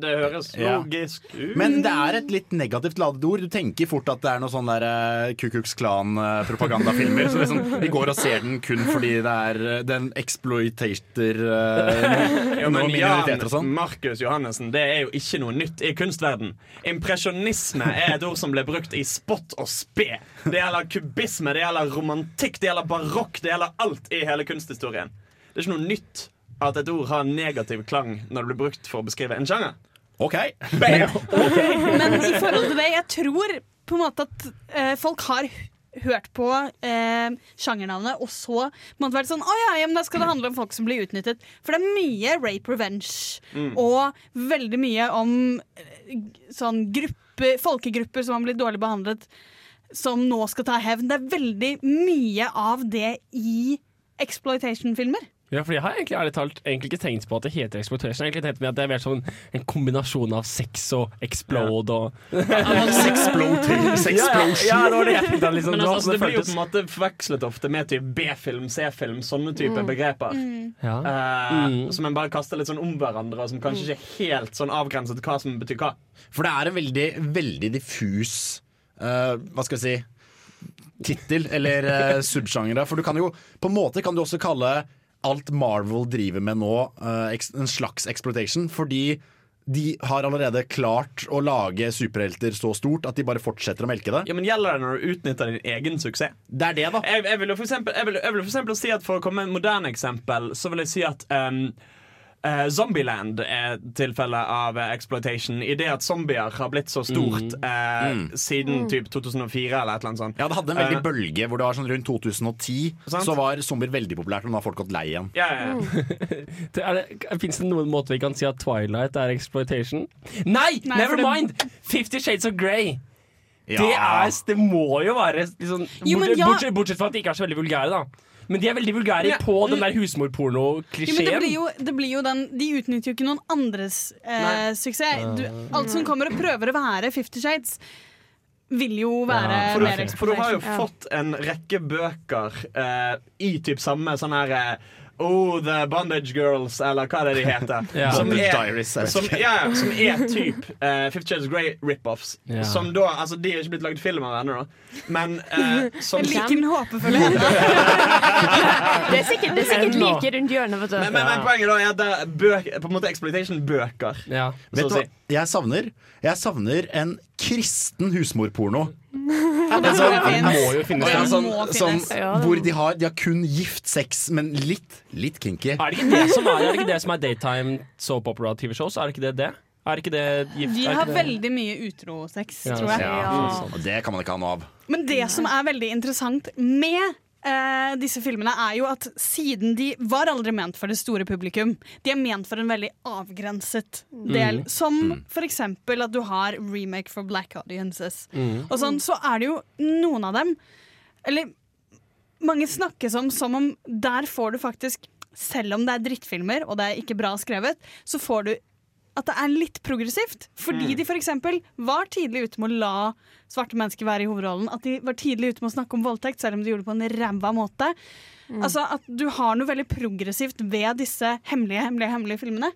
Speaker 4: Det høres
Speaker 3: Ja.
Speaker 4: logisk ut.
Speaker 3: Men det er et litt negativt ladet ord. Du tenker fort at det er noe sånn der uh, Ku Klux Klan-propagandafilmer. Så liksom, vi går og ser den kun fordi det er eh, den exploitater uh,
Speaker 4: men
Speaker 3: noen minoriteter og sånn.
Speaker 4: Markus Johannessen, det er jo ikke noe nytt i kunstverden. Impresjonisme er et ord som ble brukt i spott og spe. Det gjelder kubisme, det gjelder romantikk, det gjelder barokk, det gjelder alt i hele kunsthistorien. Det er ikke noe nytt at et ord har negativ klang når det blir brukt for å beskrive en sjanger.
Speaker 3: OK.
Speaker 5: Men i forhold til det, jeg tror på en måte at eh, folk har hørt på eh, sjangernavnet, og så måtte vært sånn Å ja, ja, men da skal det handle om folk som blir utnyttet. For det er mye rape revenge,
Speaker 21: Mm.
Speaker 5: og veldig mye om eh, sånn gruppe, folkegrupper som har blitt dårlig behandlet, som nå skal ta hevn. Det er veldig mye av det i exploitation-filmer.
Speaker 1: Ja, for Jeg har egentlig ærlig talt egentlig ikke tenkt på at det heter exploitation. Jeg har egentlig tenkt på at Det er mer sånn en kombinasjon av sex og explode og
Speaker 3: Sexploitation.
Speaker 1: Ja, ja, det var det jeg tenkte. Liksom,
Speaker 4: Men altså, det blir jo på en måte forvekslet ofte med typ B-film, C-film, sånne type begreper.
Speaker 1: Ja.
Speaker 4: Uh,
Speaker 1: Mm.
Speaker 4: Som en bare kaster litt sånn om hverandre, og som kanskje ikke er helt sånn avgrenset hva som betyr hva.
Speaker 3: For det er en veldig, veldig diffus uh, Hva skal jeg si tittel eller uh, subsjangere. For du kan jo på en måte kan du også kalle alt Marvel driver med nå, eh, en slags exploitation. Fordi de har allerede klart å lage superhelter så stort at de bare fortsetter å melke det.
Speaker 4: Ja, men Gjelder det når du utnytter din egen suksess?
Speaker 3: Det er det, da.
Speaker 4: Jeg, jeg vil jo for eksempel, jeg vil, jeg vil for eksempel si at For å komme med et moderne eksempel, så vil jeg si at um, eh, Zombieland er tilfelle av uh, exploitation i det at zombier har blitt så stort
Speaker 3: Mm.
Speaker 4: eh,
Speaker 3: Mm.
Speaker 4: siden
Speaker 3: Mm.
Speaker 4: typ 2004 eller et eller annet sånt.
Speaker 3: Ja, Det hadde en veldig bølge hvor det var sånn rundt 2010.
Speaker 4: Sant?
Speaker 3: Så var zombier veldig populært, og nå har folk gått lei igjen.
Speaker 4: Yeah, yeah. Mm.
Speaker 1: Det Fins det noen måte vi kan si at Twilight er exploitation? Nei!
Speaker 5: Nei,
Speaker 1: never
Speaker 5: det-
Speaker 1: mind! Fifty Shades of Grey.
Speaker 3: Ja.
Speaker 1: Det, er, det må jo være liksom,
Speaker 5: Jo,
Speaker 1: bortsett,
Speaker 5: ja.
Speaker 1: bortsett, bortsett fra at de ikke er så veldig vulgære, da. Men de er veldig vulgære
Speaker 4: Ja.
Speaker 1: på den der
Speaker 5: men det
Speaker 1: husmorporno-klisjeen.
Speaker 5: blir jo, det blir jo den De utnytter jo ikke noen andres eh, suksess. Du, alt som kommer og prøver å være Fifty Shades, vil jo være
Speaker 4: for,
Speaker 5: mer
Speaker 4: du, for du har jo fått en rekke bøker eh, i typ samme sånn her eh, Oh, The Bondage Girls, eller hva er det de heter.
Speaker 3: yeah.
Speaker 4: Som, er,
Speaker 3: Diaries,
Speaker 4: som, ja, ja, som er typ uh, Fifty Shades Grey rip-offs.
Speaker 3: Yeah.
Speaker 4: Som da, altså De er ikke blitt laget film av ennå. Men uh, som
Speaker 5: Jeg liker den håpefulle jenta.
Speaker 6: Det er sikkert, det er sikkert like rundt hjørnet, vet du.
Speaker 4: men, men, men poenget da er at det er bøk, på en måte exploitation-bøker.
Speaker 3: Vet du hva jeg savner? Jeg savner en kristen husmorporno.
Speaker 1: Det
Speaker 3: sånn-
Speaker 1: finnes. må jo finnes.
Speaker 3: Ja, sånn, sånn.
Speaker 1: Ja,
Speaker 3: hvor de har, de har kun gift sex, men litt, litt kinky.
Speaker 1: Er det ikke det som er, er, det ikke det som er daytime soap opera-TV-shows? Er det ikke det det? Er ikke det gift?
Speaker 5: De har veldig mye utrosex,
Speaker 1: Ja,
Speaker 5: tror jeg.
Speaker 3: Ja, og det kan man ikke ha noe av.
Speaker 5: Men det som er veldig interessant med eh, disse filmene, er jo at siden de var aldri ment for det store publikum, de er ment for en veldig avgrenset del.
Speaker 23: Mm.
Speaker 5: Som
Speaker 23: Mm.
Speaker 5: for eksempel at du har remake for black audiences.
Speaker 23: Mm.
Speaker 5: Og sånn, så er det jo noen av dem Eller mange snakkes om som om der får du faktisk Selv om det er drittfilmer og det er ikke bra skrevet, så får du at det er litt progressivt. Fordi
Speaker 23: Mm.
Speaker 5: de for eksempel var tidlig ute med å la svarte mennesker være i hovedrollen. At de var tidlig ute med å snakke om voldtekt, selv om de gjorde det på en ræva måte. Altså At du har noe veldig progressivt ved disse hemmelige, hemmelige, hemmelige filmene.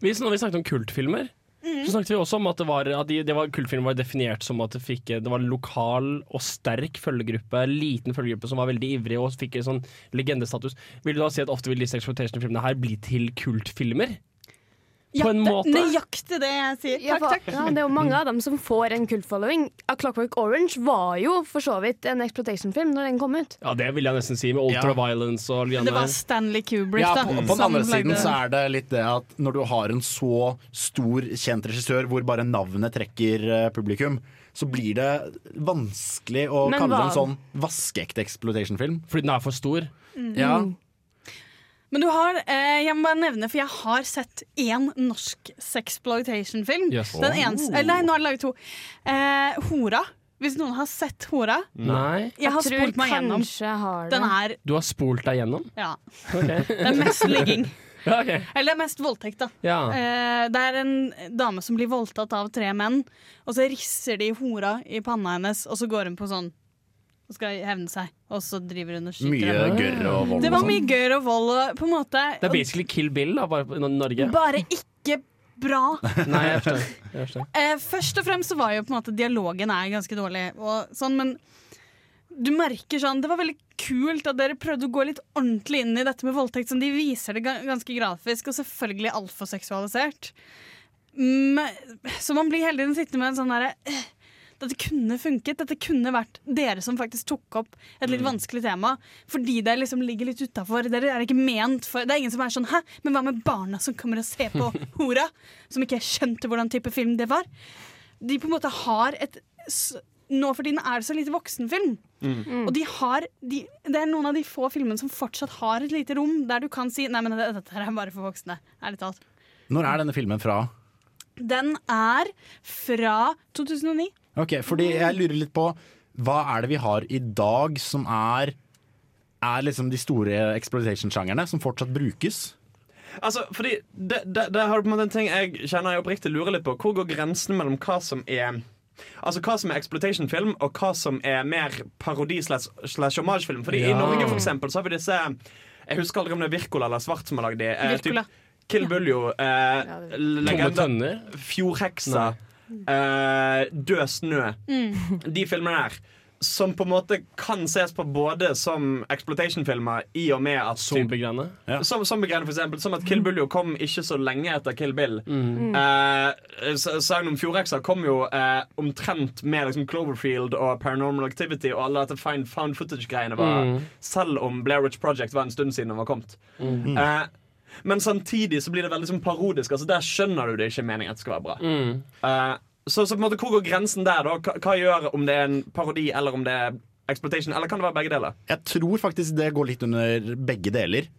Speaker 1: Hvis når vi snakket om kultfilmer,
Speaker 5: Mm.
Speaker 1: så snakket vi også om at, det var, at de, det var, kultfilmer var definert som at det, fikk, det var lokal og sterk følgegruppe, liten følgegruppe som var veldig ivrig og fikk en sånn legendestatus. Vil du da si at ofte vil disse exploitation-filmene her bli til kultfilmer? På en måte?
Speaker 5: Nøyaktig det jeg sier.
Speaker 6: Ja,
Speaker 5: Takk, takk.
Speaker 6: ja, det er jo mange av dem som får en kultfollowing. A Clockwork Orange var jo for så vidt en exploitation-film når den kom ut.
Speaker 1: Ja, det vil jeg nesten si, med Ultra Violence og
Speaker 5: Det var Stanley Kubrick,
Speaker 3: Ja, på, på den andre siden så er det litt det at når du har en så stor, kjent regissør hvor bare navnet trekker eh, publikum, så blir det vanskelig å
Speaker 5: Men
Speaker 3: kalle det en sånn vaskeekte exploitation-film.
Speaker 1: Fordi den er for stor?
Speaker 5: Mm.
Speaker 3: Ja.
Speaker 5: Men du har, eh, jeg må bare nevne, for jeg har sett én norsk sexploitation-film.
Speaker 1: Yes.
Speaker 5: Den
Speaker 1: Oh.
Speaker 5: eneste, eller nei, nå er det laget to. Eh, Hora. Hvis noen har sett Hora.
Speaker 1: Nei.
Speaker 5: Jeg har
Speaker 6: Jeg
Speaker 5: spolt meg gjennom.
Speaker 6: har det.
Speaker 5: Den er
Speaker 1: Du har spolt deg gjennom?
Speaker 5: Ja.
Speaker 1: Okay.
Speaker 5: Det er mest ligging.
Speaker 1: Ja, okay.
Speaker 5: Eller er mest voldtekt, da.
Speaker 1: Ja.
Speaker 5: Eh, det er en dame som blir voldtatt av tre menn, og så risser de hora i panna hennes, og så går hun på sånn og skal hevne seg, og så driver hun og skyter
Speaker 3: Mye gørr og vold
Speaker 5: Det var mye
Speaker 3: sånn.
Speaker 5: gørr og vold, og på en måte
Speaker 1: Det er basically Kill Bill, da, bare i Norge.
Speaker 5: Bare ikke bra.
Speaker 1: Nei, jeg forstår. Jeg forstår.
Speaker 5: Eh, først og fremst så var jo på en måte dialogen er ganske dårlig, og sånn, men du merker sånn Det var veldig kult at dere prøvde å gå litt ordentlig inn i dette med voldtekt. Sånn, de viser det ganske grafisk, og selvfølgelig altfor seksualisert. Men, så man blir hele tiden sittende med en sånn derre eh, Dette kunne funket. Dette kunne vært dere som faktisk tok opp et litt
Speaker 23: Mm.
Speaker 5: vanskelig tema. Fordi det liksom ligger litt utafor. Dere er ikke ment for Det er ingen som er sånn Hæ, men hva med barna som kommer og ser på Hora? Som ikke skjønte hvordan type film det var. De på en måte har et Nå for tiden er det så lite voksenfilm.
Speaker 23: Mm.
Speaker 5: Og de har de, Det er noen av de få filmene som fortsatt har et lite rom der du kan si Nei, men dette her er bare for voksne. Ærlig talt.
Speaker 3: Når er denne filmen fra?
Speaker 5: Den er fra 2009.
Speaker 3: Ok, fordi jeg lurer litt på Hva er det vi har i dag som er Er liksom de store exploitation-sjangerne som fortsatt brukes?
Speaker 4: Altså, fordi det, det, det har på en måte en ting jeg kjenner jeg oppriktig lurer litt på. Hvor går grensen mellom hva som er Altså hva som er exploitation-film, og hva som er mer parodi slash slash homage-film. Fordi i Norge for eksempel, så har vi disse Jeg husker aldri om det er Wirkola eller Svart som har lagd de. Eh. Kill Buljo, eh,
Speaker 1: Tomme
Speaker 4: legende,
Speaker 1: tønner?
Speaker 4: Fjordheksa, eh, Død snø.
Speaker 5: Mm.
Speaker 4: De filmene der. Som på en måte kan ses på både som exploitation-filmer i og med at
Speaker 1: Zombiegreiene?
Speaker 4: Som, zombiegreiene, for eksempel. Som at Kill Buljo kom ikke så lenge etter Kill Bill.
Speaker 1: Mm.
Speaker 4: Uh, Sagn om Fjordheksa kom jo uh, omtrent med liksom Cloverfield og Paranormal Activity og alle dette find, found footage-greiene. var
Speaker 1: Mm.
Speaker 4: Selv om Blair Witch Project var en stund siden den var kommet.
Speaker 1: Mm.
Speaker 4: Eh, men samtidig så blir det veldig sånn parodisk. Altså Der skjønner du det ikke er meningen at det skal være bra.
Speaker 1: Mm.
Speaker 4: Uh, så, så på en måte hvor går grensen der? da? Hva, hva gjør om det er en parodi eller om det er exploitation? Eller kan det være begge deler?
Speaker 3: Jeg tror faktisk det går litt under begge deler.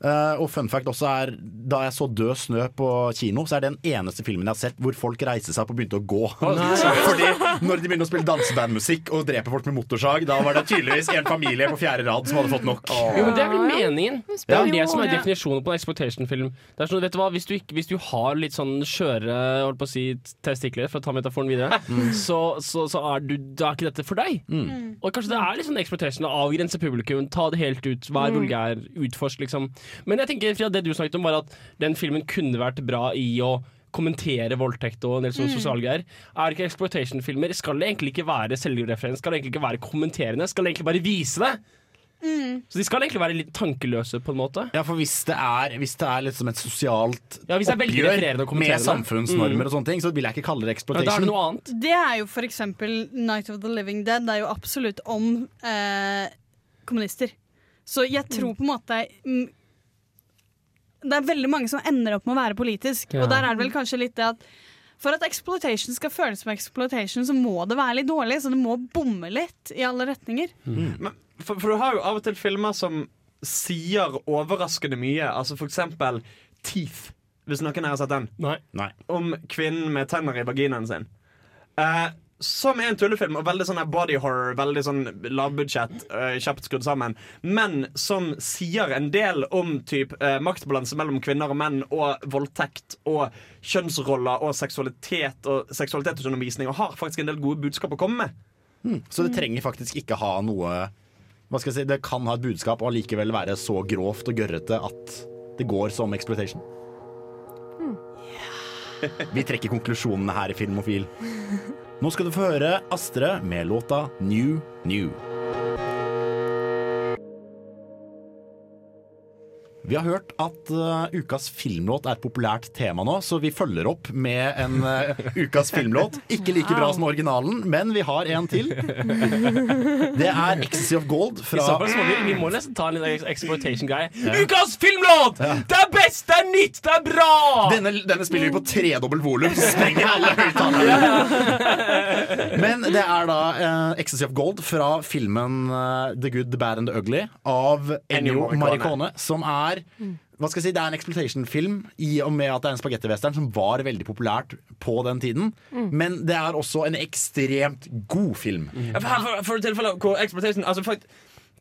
Speaker 3: Eh, og fun fact også er Da jeg så Død snø på kino, så er det den eneste filmen jeg har sett hvor folk reiste seg opp og begynte å gå. Fordi når de begynner å spille dansebandmusikk og dreper folk med motorsag, da var det tydeligvis en familie på fjerde rad som hadde fått nok.
Speaker 1: Jo, men Det er vel meningen. Det er det som er definisjonen på en exploitation-film. Det er sånn, vet du hva, hvis du, ikke, hvis du har litt sånn skjøre holdt på å si, testikler, for å ta metaforen videre, så, så, så er, du, da er ikke dette for deg.
Speaker 3: Mm.
Speaker 1: Og kanskje det er litt sånn exploitation. Avgrense publikum, ta det helt ut, vær
Speaker 3: Mm.
Speaker 1: vulgær, utforsk, liksom. Men jeg tenker, Frida, det du snakket om, var at den filmen kunne vært bra i å kommentere voldtekt og en del sånne
Speaker 5: Mm.
Speaker 1: sosiale greier. Er ikke exploitation-filmer Skal det egentlig ikke være selvreferens? Skal det egentlig ikke være kommenterende? Skal det egentlig bare vise det?
Speaker 5: Mm.
Speaker 1: Så de skal egentlig være litt tankeløse, på en måte.
Speaker 3: Ja, for hvis det er, hvis det er liksom et sosialt
Speaker 1: Ja, er
Speaker 3: oppgjør med samfunnsnormer
Speaker 1: Mm.
Speaker 3: og sånne ting, så vil jeg ikke kalle det exploitation.
Speaker 1: Ja, da er det noe annet.
Speaker 5: Det er jo for eksempel Night of the Living Dead. Det er jo absolutt om eh, kommunister. Så jeg tror på en måte mm, Det er veldig mange som ender opp med å være politisk.
Speaker 23: Ja.
Speaker 5: Og der er det vel kanskje litt det at for at exploitation skal føles som exploitation, så må det være litt dårlig. Så det må bomme litt i alle retninger.
Speaker 4: Men, for, for du har jo av og til filmer som sier overraskende mye. Altså for eksempel Teeth, hvis noen her har sett den.
Speaker 1: Nei.
Speaker 4: Om kvinnen med tenner i vaginaen sin. Eh, som er en tullefilm og veldig sånn body horror, veldig sånn lavbudsjett, uh, kjapt skrudd sammen. Men som sier en del om typ, uh, maktbalanse mellom kvinner og menn, og voldtekt og kjønnsroller og seksualitet og seksualitetsundervisning, og har faktisk en del gode budskap å komme med.
Speaker 3: Mm. Så det trenger faktisk ikke ha noe Hva skal jeg si, Det kan ha et budskap og allikevel være så grovt og gørrete at det går som exploitation. Vi trekker konklusjonene her i Filmofil. Nå skal du få høre Astre med låta New New. Vi har hørt at uh, ukas filmlåt er et populært tema nå, så vi følger opp med en uh, ukas filmlåt. Ikke like bra som originalen, men vi har en til. Det er 'Ecstasy of Gold' fra
Speaker 1: må vi, vi må nesten ta en liten exploitation-greie.
Speaker 3: Ja.
Speaker 1: Ukas filmlåt! Det er best, det er nytt, det er bra!
Speaker 3: Denne, denne spiller vi på tredobbelt volum, Stenger alle høyttalerne. Men det er da uh, 'Ecstasy of Gold' fra filmen 'The Good, The Bad and The Ugly' av Ennio.
Speaker 4: Morricone,
Speaker 3: som er hva skal jeg si, Det er en exploitation-film i og med at det er en spagettivestern som var veldig populært på den tiden.
Speaker 4: Mm.
Speaker 3: Men det er også en ekstremt god film.
Speaker 4: Ja, for, for, for tilfeller hvor exploitation altså, fakt,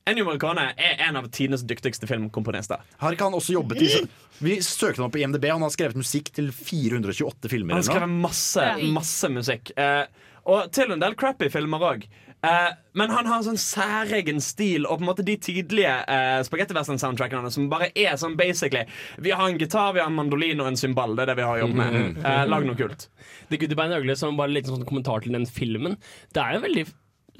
Speaker 4: Ennio Morricone er en av tidenes dyktigste filmkomponister.
Speaker 3: Har ikke han også jobbet i Vi søkte han opp på IMDb, han har skrevet musikk til 428 filmer.
Speaker 4: Han har skrevet masse, masse musikk. Eh, og til en del crappy filmer òg. Eh, men han har en sånn særegen stil, og på en måte de tidlige uh, spagettivestern-soundtrackene som bare er sånn basically Vi har en gitar, vi har en mandolin og en cymbal. Det er det vi har jobbet med. Uh, lag noe kult.
Speaker 1: The Goodie Band Øgle, som bare en liten sånn kommentar til den filmen. Det er en veldig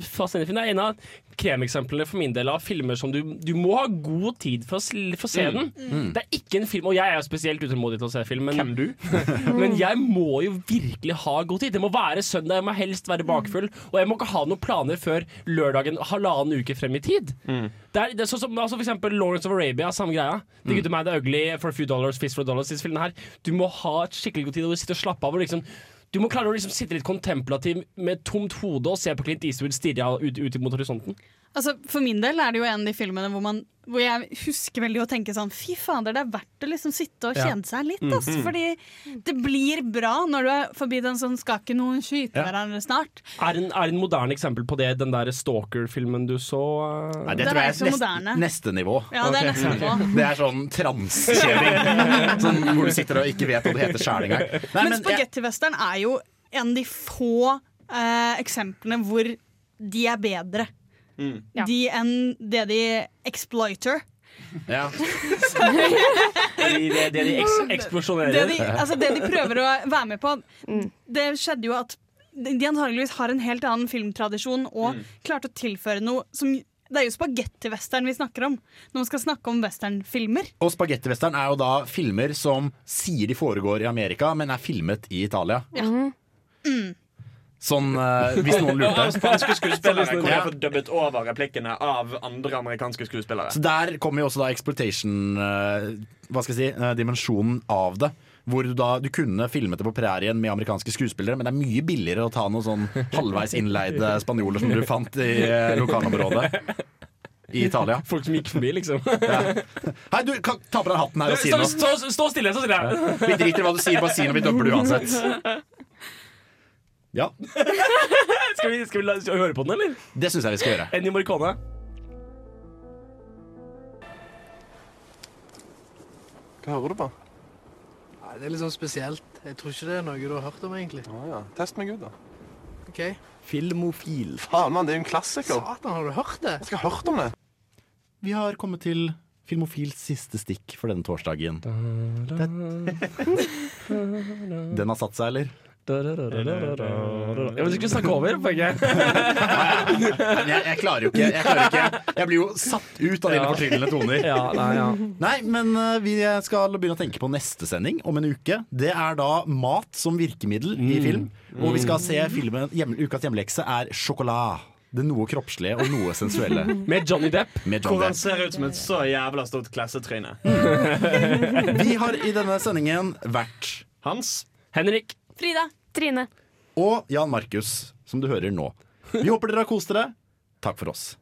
Speaker 1: fascinerende film. Det er en av kremeksemplene for min del av filmer som du, du må ha god tid for å, for å se
Speaker 4: Mm.
Speaker 1: den.
Speaker 4: Mm.
Speaker 1: Det er ikke en film, og jeg er jo spesielt utålmodig til å se film, men,
Speaker 4: Hvem du?
Speaker 1: men jeg må jo virkelig ha god tid. Det må være søndag, jeg må helst være bakfull, og jeg må ikke ha noen planer før lørdagen halvannen uke frem i tid. Det er, det er så, som altså for eksempel Lawrence of Arabia, samme greia. Det gutter meg, det er Ugly, For a Few Dollars, Fist for a Dollars. Disse filmene her. Du må ha skikkelig god tid og du sitter og slapper av. Og liksom, du må klare å liksom sitte litt kontemplativ med tomt hode og se på Clint Eastwood stirre ut, ut mot horisonten.
Speaker 5: Altså, for min del er det jo en av de filmene hvor, man, hvor jeg husker veldig å tenke sånn Fy fader, det er verdt å liksom sitte og
Speaker 1: Ja.
Speaker 5: kjenne seg litt.
Speaker 1: Mm.
Speaker 5: ass,
Speaker 1: Mm.
Speaker 5: Fordi det blir bra når du er forbi den sånn Skal ikke noen skyte
Speaker 1: Ja.
Speaker 5: hverandre snart?
Speaker 1: Er en, er en moderne eksempel på det den der Stalker-filmen du så? uh,
Speaker 3: Nei, det tror
Speaker 5: er
Speaker 3: jeg er
Speaker 5: moderne.
Speaker 3: neste, neste nivå.
Speaker 5: Ja, det er neste nivå.
Speaker 3: Det er sånn transkjeving. sånn, hvor du sitter og ikke vet hva det heter sjæl engang.
Speaker 5: Men,
Speaker 3: men
Speaker 5: spagettivesteren er jo en av de få eh, eksemplene hvor de er bedre.
Speaker 1: Ja.
Speaker 5: De enn det de exploiter.
Speaker 3: Ja.
Speaker 1: Det, det, det de eks eksplosjonerer.
Speaker 5: Det de, altså det de prøver å være med på Det skjedde jo at de de antageligvis har en helt annen filmtradisjon og
Speaker 3: Mm.
Speaker 5: klarte å tilføre noe som Det er jo spagettivestern vi snakker om når man skal snakke om westernfilmer.
Speaker 3: Og spagettivestern er jo da filmer som sier de foregår i Amerika, men er filmet i Italia.
Speaker 5: Ja. Mm.
Speaker 3: Sånn uh, hvis noen
Speaker 4: Og av
Speaker 3: lurte.
Speaker 4: spanske skuespillere kommer de
Speaker 3: Ja.
Speaker 4: dubbet over replikkene av andre amerikanske skuespillere.
Speaker 3: Så der kommer jo også da exploitation uh, Hva skal jeg si, uh, dimensjonen av det. Hvor du da du kunne filmet det på prærien med amerikanske skuespillere, men det er mye billigere å ta noen sånn halvveis innleide spanjoler som du fant i lokalområdet. i Italia.
Speaker 1: Folk som gikk forbi, liksom.
Speaker 3: Hei, du, kan, ta på deg hatten her og si
Speaker 1: Stå,
Speaker 3: noe.
Speaker 1: stå, stå stille, stå stille!
Speaker 3: Vi driter i hva du sier, bare si noe. Vi dubber det uansett. Ja,
Speaker 1: Skal vi, skal vi, la, skal vi høre på den, eller?
Speaker 3: det syns jeg vi skal gjøre.
Speaker 1: Ennio Morricone.
Speaker 23: Hva hører du på?
Speaker 21: Nei, det er litt sånn spesielt. Jeg tror ikke det er noe du har hørt om, egentlig.
Speaker 23: Å ja. Test meg ut, da.
Speaker 21: Ok.
Speaker 3: Filmofil.
Speaker 23: Faen, mann, det er jo en klassiker.
Speaker 21: Satan, har du hørt det?
Speaker 23: Jeg skal ha hørt om det.
Speaker 3: Vi har kommet til Filmofils siste stikk for denne torsdagen. Den har satt seg, eller?
Speaker 1: Ja, men du skulle snakke over, poenget.
Speaker 3: Jeg, jeg klarer jo ikke. Jeg, klarer ikke. jeg blir jo satt ut av dine
Speaker 1: Ja.
Speaker 3: fortryllende toner.
Speaker 1: Ja, nei, ja.
Speaker 3: Nei, men uh, vi skal begynne å tenke på neste sending om en uke. Det er da mat som virkemiddel i
Speaker 1: Mm.
Speaker 3: film. Og vi skal se filmen hjem, Ukas hjemlekse er sjokolade. Det noe kroppslige og noe sensuelle.
Speaker 1: Med Johnny Depp.
Speaker 3: Med
Speaker 4: Hvor han
Speaker 3: Depp.
Speaker 4: ser ut som et så jævla stort klassetryne.
Speaker 3: Vi har i denne sendingen vært
Speaker 4: Hans.
Speaker 1: Henrik.
Speaker 5: Frida.
Speaker 9: Trine.
Speaker 3: og Jan Markus, som du hører nå. Vi håper dere har kost dere. Takk for oss.